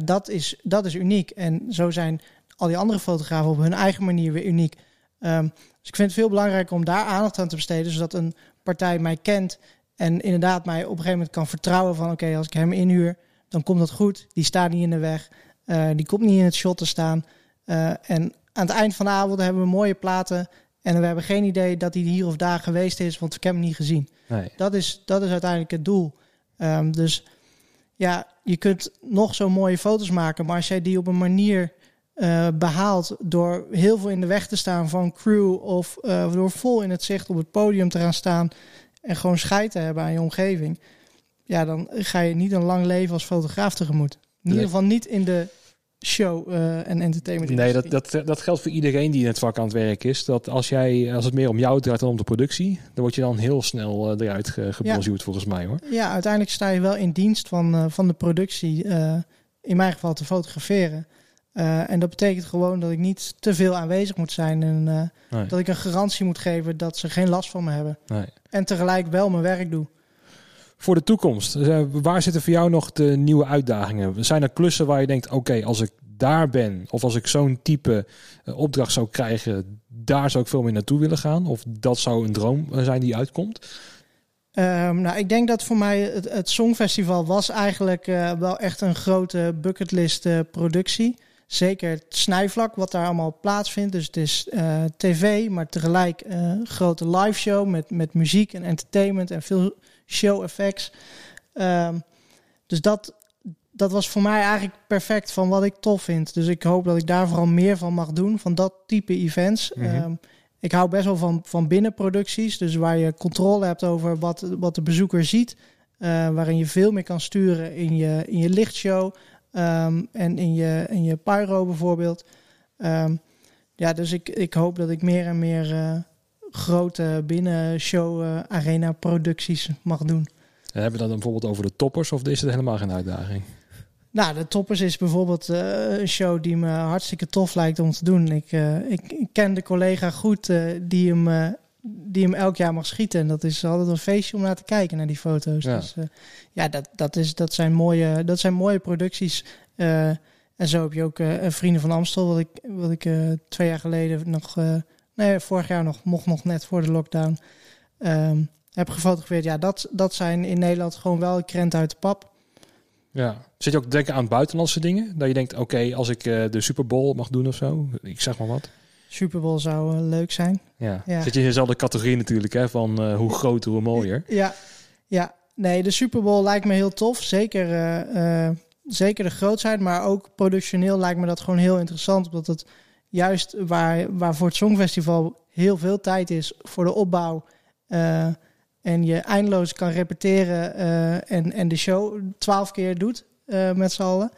Dat, is, dat is uniek. En zo zijn al die andere fotografen op hun eigen manier weer uniek. Ehm, dus ik vind het veel belangrijker om daar aandacht aan te besteden, zodat een partij mij kent en inderdaad mij op een gegeven moment kan vertrouwen van oké, als ik hem inhuur, dan komt dat goed. Die staat niet in de weg, eh, die komt niet in het shot te staan. Eh, en aan het eind van de avond hebben we mooie platen en we hebben geen idee dat hij hier of daar geweest is, want ik heb hem niet gezien. Nee. Dat is, dat is uiteindelijk het doel. Ehm, dus ja, je kunt nog zo mooie foto's maken, maar als jij die op een manier eh, behaalt door heel veel in de weg te staan van crew of eh, door vol in het zicht op het podium te gaan staan en gewoon scheid te hebben aan je omgeving, ja, dan ga je niet een lang leven als fotograaf tegemoet. In Nee. ieder geval niet in de show eh, en entertainment. Nee, dat, dat, dat geldt voor iedereen die in het vak aan het werk is. Dat als, jij, als het meer om jou draait dan om de productie, dan word je dan heel snel eruit ge, volgens mij hoor. Ja, uiteindelijk sta je wel in dienst van, van de productie, in mijn geval te fotograferen. Eh, en dat betekent gewoon dat ik niet te veel aanwezig moet zijn en eh, Nee, dat ik een garantie moet geven dat ze geen last van me hebben. nee. En tegelijk wel mijn werk doe. Voor de toekomst, eh, waar zitten voor jou nog de nieuwe uitdagingen? Zijn er klussen waar je denkt, oké, als ik daar ben of als ik zo'n type opdracht zou krijgen, daar zou ik veel meer naartoe willen gaan? Of dat zou een droom zijn die uitkomt? Ehm, nou, ik denk dat voor mij het, het Songfestival was eigenlijk wel echt een grote bucketlist productie. Zeker het snijvlak, wat daar allemaal plaatsvindt. Dus het is eh, tv, maar tegelijk eh, een grote live show met, met muziek en entertainment en veel show effects. Ehm, dus dat, dat was voor mij eigenlijk perfect van wat ik tof vind. Dus ik hoop dat ik daar vooral meer van mag doen, van dat type events. Mhm. Ehm, ik hou best wel van, van binnenproducties, dus waar je controle hebt over wat, wat de bezoeker ziet. eh, waarin je veel meer kan sturen in je, in je lichtshow ehm, en in je, in je pyro bijvoorbeeld. Ehm, ja, dus ik, ik hoop dat ik meer en meer eh, grote binnenshow eh, arena producties mag doen. En hebben we dan bijvoorbeeld over de toppers of is het helemaal geen uitdaging? Nou, de Toppers is bijvoorbeeld uh, een show die me hartstikke tof lijkt om te doen. Ik, ik, ik, ken de collega goed die, hem, die hem elk jaar mag schieten. En dat is altijd een feestje om naar te kijken, naar die foto's. Ja, dus, ja dat, dat, is, dat, zijn mooie, dat zijn mooie producties. en zo heb je ook Vrienden van Amstel, wat ik, wat ik twee jaar geleden nog... nee, vorig jaar nog, mocht nog net voor de lockdown... Um, heb gefotografeerd. Ja, dat, dat zijn in Nederland gewoon wel krent uit de pap. Ja. Zit je ook te denken aan buitenlandse dingen? Dat je denkt, oké, als ik uh, de Super Bowl mag doen of zo, ik zeg maar wat. Super Bowl zou uh, leuk zijn. Ja. ja. Zit je in dezelfde categorie natuurlijk, hè? Van uh, hoe groter, hoe mooier. Ja, ja. Nee, de Super Bowl lijkt me heel tof. Zeker, zeker de grootheid, maar ook productioneel lijkt me dat gewoon heel interessant. Omdat het juist waar, waar voor het Songfestival heel veel tijd is voor de opbouw en je eindeloos kan repeteren uh, en, en de show twaalf keer doet uh, met z'n allen,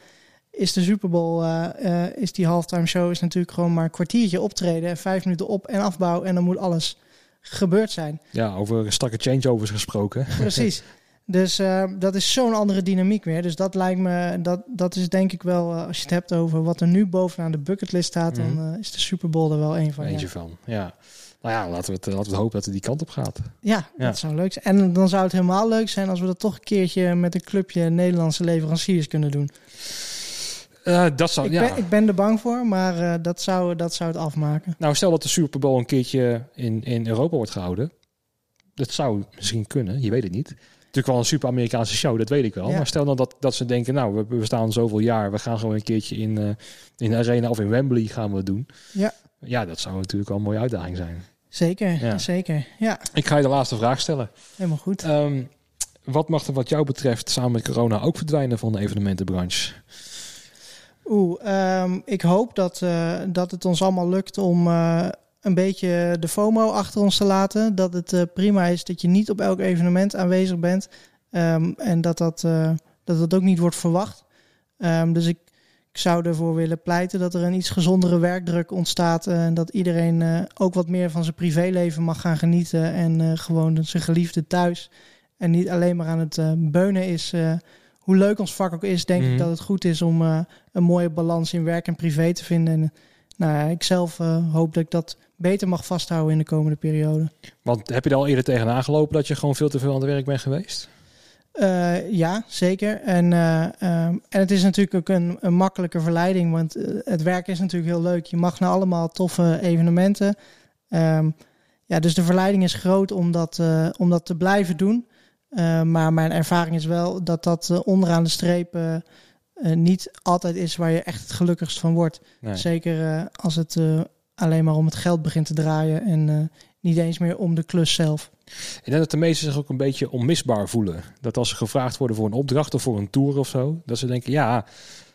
is de Super Bowl, uh, is die halftime show is natuurlijk gewoon maar een kwartiertje optreden en vijf minuten op- en afbouw en dan moet alles gebeurd zijn. Ja, over strakke changeovers gesproken. <laughs> Precies. Dus dat is zo'n andere dynamiek weer. Dus dat lijkt me, dat, dat is denk ik wel, als je het hebt over wat er nu bovenaan de bucketlist staat, mm -hmm. dan is de Super Bowl er wel een van. Eentje ja. van, ja. Nou ja, laten we, het, laten we hopen dat het die kant op gaat. Ja, ja, dat zou leuk zijn. En dan zou het helemaal leuk zijn als we dat toch een keertje met een clubje Nederlandse leveranciers kunnen doen. Uh, dat zou, ik, ja. ben, ik ben er bang voor, maar uh, dat, zou, dat zou het afmaken. Nou, stel dat de Super Bowl een keertje in, in Europa wordt gehouden. Dat zou misschien kunnen, je weet het niet. Natuurlijk wel een super Amerikaanse show, dat weet ik wel. Ja. Maar stel dan dat, dat ze denken, nou, we, we staan zoveel jaar, we gaan gewoon een keertje in, uh, in de Arena of in Wembley gaan we het doen. Ja. Ja, dat zou natuurlijk wel een mooie uitdaging zijn. Zeker, ja. zeker. Ja. Ik ga je de laatste vraag stellen. Helemaal goed. Um, wat mag er wat jou betreft samen met corona ook verdwijnen van de evenementenbranche? Oeh, um, ik hoop dat, uh, dat het ons allemaal lukt om uh, een beetje de FOMO achter ons te laten. Dat het uh, prima is dat je niet op elk evenement aanwezig bent. Um, en dat dat, dat dat ook niet wordt verwacht. dus ik, ik zou ervoor willen pleiten dat er een iets gezondere werkdruk ontstaat. En dat iedereen ook wat meer van zijn privéleven mag gaan genieten. En gewoon zijn geliefde thuis. En niet alleen maar aan het beunen is. Hoe leuk ons vak ook is, denk mm. ik dat het goed is om een mooie balans in werk en privé te vinden. En nou ja, ik zelf hoop dat ik dat beter mag vasthouden in de komende periode. Want heb je er al eerder tegenaan gelopen dat je gewoon veel te veel aan het werk bent geweest? Uh, ja, zeker. En, uh, um, en het is natuurlijk ook een, een makkelijke verleiding, want het werk is natuurlijk heel leuk. Je mag naar allemaal toffe evenementen. Um, ja, dus de verleiding is groot om dat, om dat te blijven doen. Maar mijn ervaring is wel dat dat onderaan de streep niet altijd is waar je echt het gelukkigst van wordt. Nee. Zeker als het alleen maar om het geld begint te draaien en niet eens meer om de klus zelf. Ik denk dat de meesten zich ook een beetje onmisbaar voelen. Dat als ze gevraagd worden voor een opdracht of voor een tour of zo, dat ze denken, ja,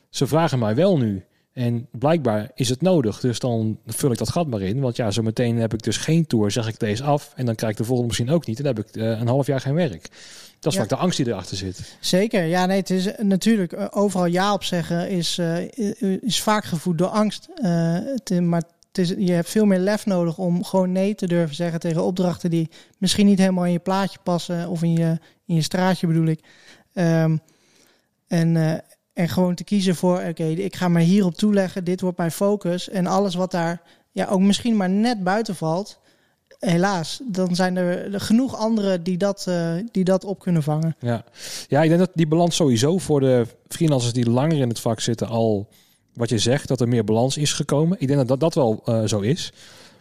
ze vragen mij wel nu. En blijkbaar is het nodig, dus dan vul ik dat gat maar in. Want ja, zo meteen heb ik dus geen tour, zeg ik deze af. En dan krijg ik de volgende misschien ook niet. En dan heb ik uh, een half jaar geen werk. Dat is ja. vaak de angst die erachter zit. Zeker, ja, nee, het is natuurlijk uh, overal ja op zeggen is, uh, is vaak gevoed door angst. Het, maar het is, je hebt veel meer lef nodig om gewoon nee te durven zeggen tegen opdrachten die misschien niet helemaal in je plaatje passen of in je, in je straatje bedoel ik. Um, en, en gewoon te kiezen voor, oké, ik ga me hierop toeleggen, dit wordt mijn focus. En alles wat daar ja, ook misschien maar net buiten valt, helaas, dan zijn er genoeg anderen die dat, uh, die dat op kunnen vangen. Ja. ja, ik denk dat die balans sowieso voor de freelancers die langer in het vak zitten al wat je zegt, dat er meer balans is gekomen. Ik denk dat dat, dat wel uh, zo is.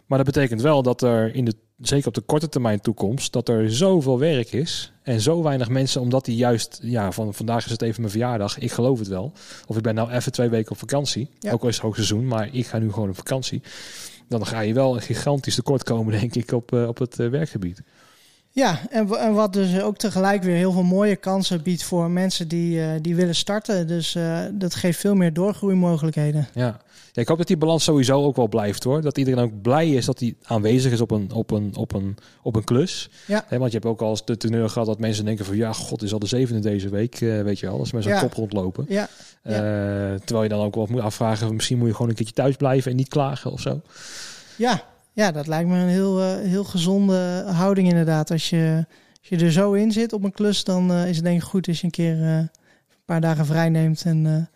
Maar dat betekent wel dat er in de, zeker op de korte termijn toekomst, dat er zoveel werk is en zo weinig mensen, omdat die juist, ja, van vandaag is het even mijn verjaardag, ik geloof het wel. Of ik ben nou even twee weken op vakantie, ja. ook al is het hoogseizoen, maar ik ga nu gewoon op vakantie. Dan ga je wel een gigantisch tekort komen, denk ik, op, uh, op het uh, werkgebied. Ja, en, en wat dus ook tegelijk weer heel veel mooie kansen biedt voor mensen die, uh, die willen starten. Dus uh, dat geeft veel meer doorgroeimogelijkheden. Ja. Ja, ik hoop dat die balans sowieso ook wel blijft hoor. Dat iedereen ook blij is dat hij aanwezig is op een, op een, op een, op een klus. Ja. He, want je hebt ook al eens de teneur gehad dat mensen denken van ja, god is al de zevende deze week, uh, weet je wel. Als zo'n Ja. kop rondlopen. Ja, ja. terwijl je dan ook wel moet afvragen, misschien moet je gewoon een keertje thuis blijven en niet klagen of zo. ja, ja, dat lijkt me een heel, uh, heel gezonde houding inderdaad. Als je, als je er zo in zit op een klus, dan is het denk ik goed als je een keer een paar dagen vrij neemt en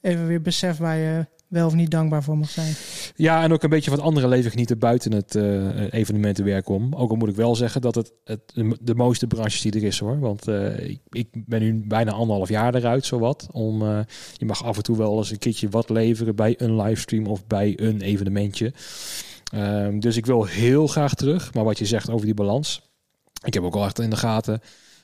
even weer beseft waar je wel of niet dankbaar voor mag zijn. Ja, en ook een beetje van andere leven genieten buiten het uh, evenementenwerk om. Ook al moet ik wel zeggen dat het, het de mooiste branche die er is hoor. Want uh, ik, ik, ben nu bijna anderhalf jaar eruit, zowat. Om, uh, je mag af en toe wel eens een keertje wat leveren bij een livestream of bij een evenementje. Um, dus ik wil heel graag terug. Maar wat je zegt over die balans. Ik heb ook al echt in de gaten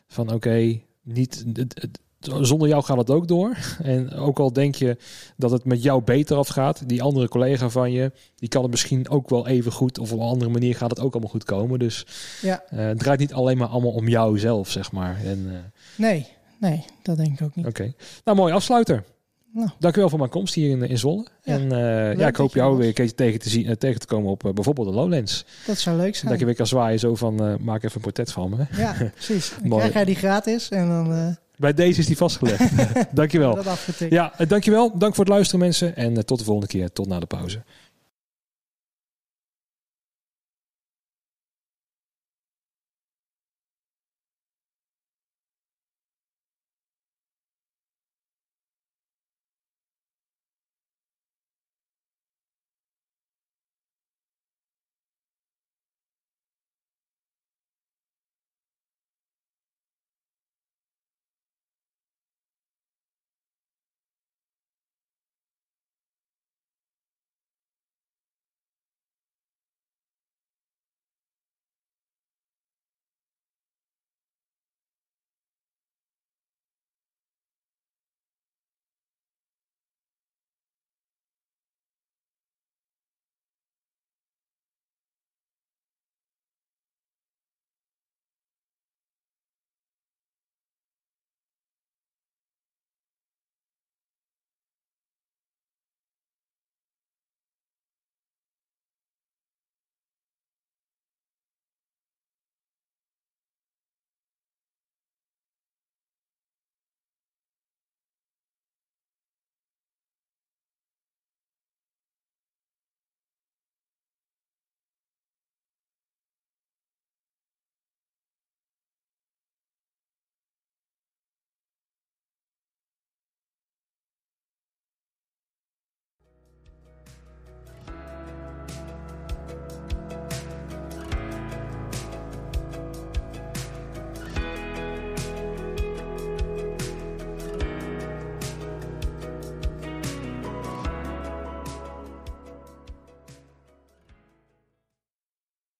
van oké, niet... Het, het, zonder jou gaat het ook door. En ook al denk je dat het met jou beter afgaat, die andere collega van je, die kan het misschien ook wel even goed. Of op een andere manier gaat het ook allemaal goed komen. Dus ja. Uh, het draait niet alleen maar allemaal om jou zelf, zeg maar. En, uh... nee, nee, dat denk ik ook niet. Oké. Nou, mooi afsluiter. Nou. Dankjewel voor mijn komst hier in, in Zwolle. Ja, en uh, ja, ik hoop jou weer een keertje tegen te, zien, uh, tegen te komen op uh, bijvoorbeeld de Lowlands. Dat zou leuk zijn. Dat je weer kan zwaaien zo van, maak even een portret van me. Ja, precies. <laughs> Dan krijg jij die gratis en dan... Bij deze is die vastgelegd. <laughs> dankjewel. Dat ja, dankjewel. Dank voor het luisteren mensen. En tot de volgende keer. Tot na de pauze.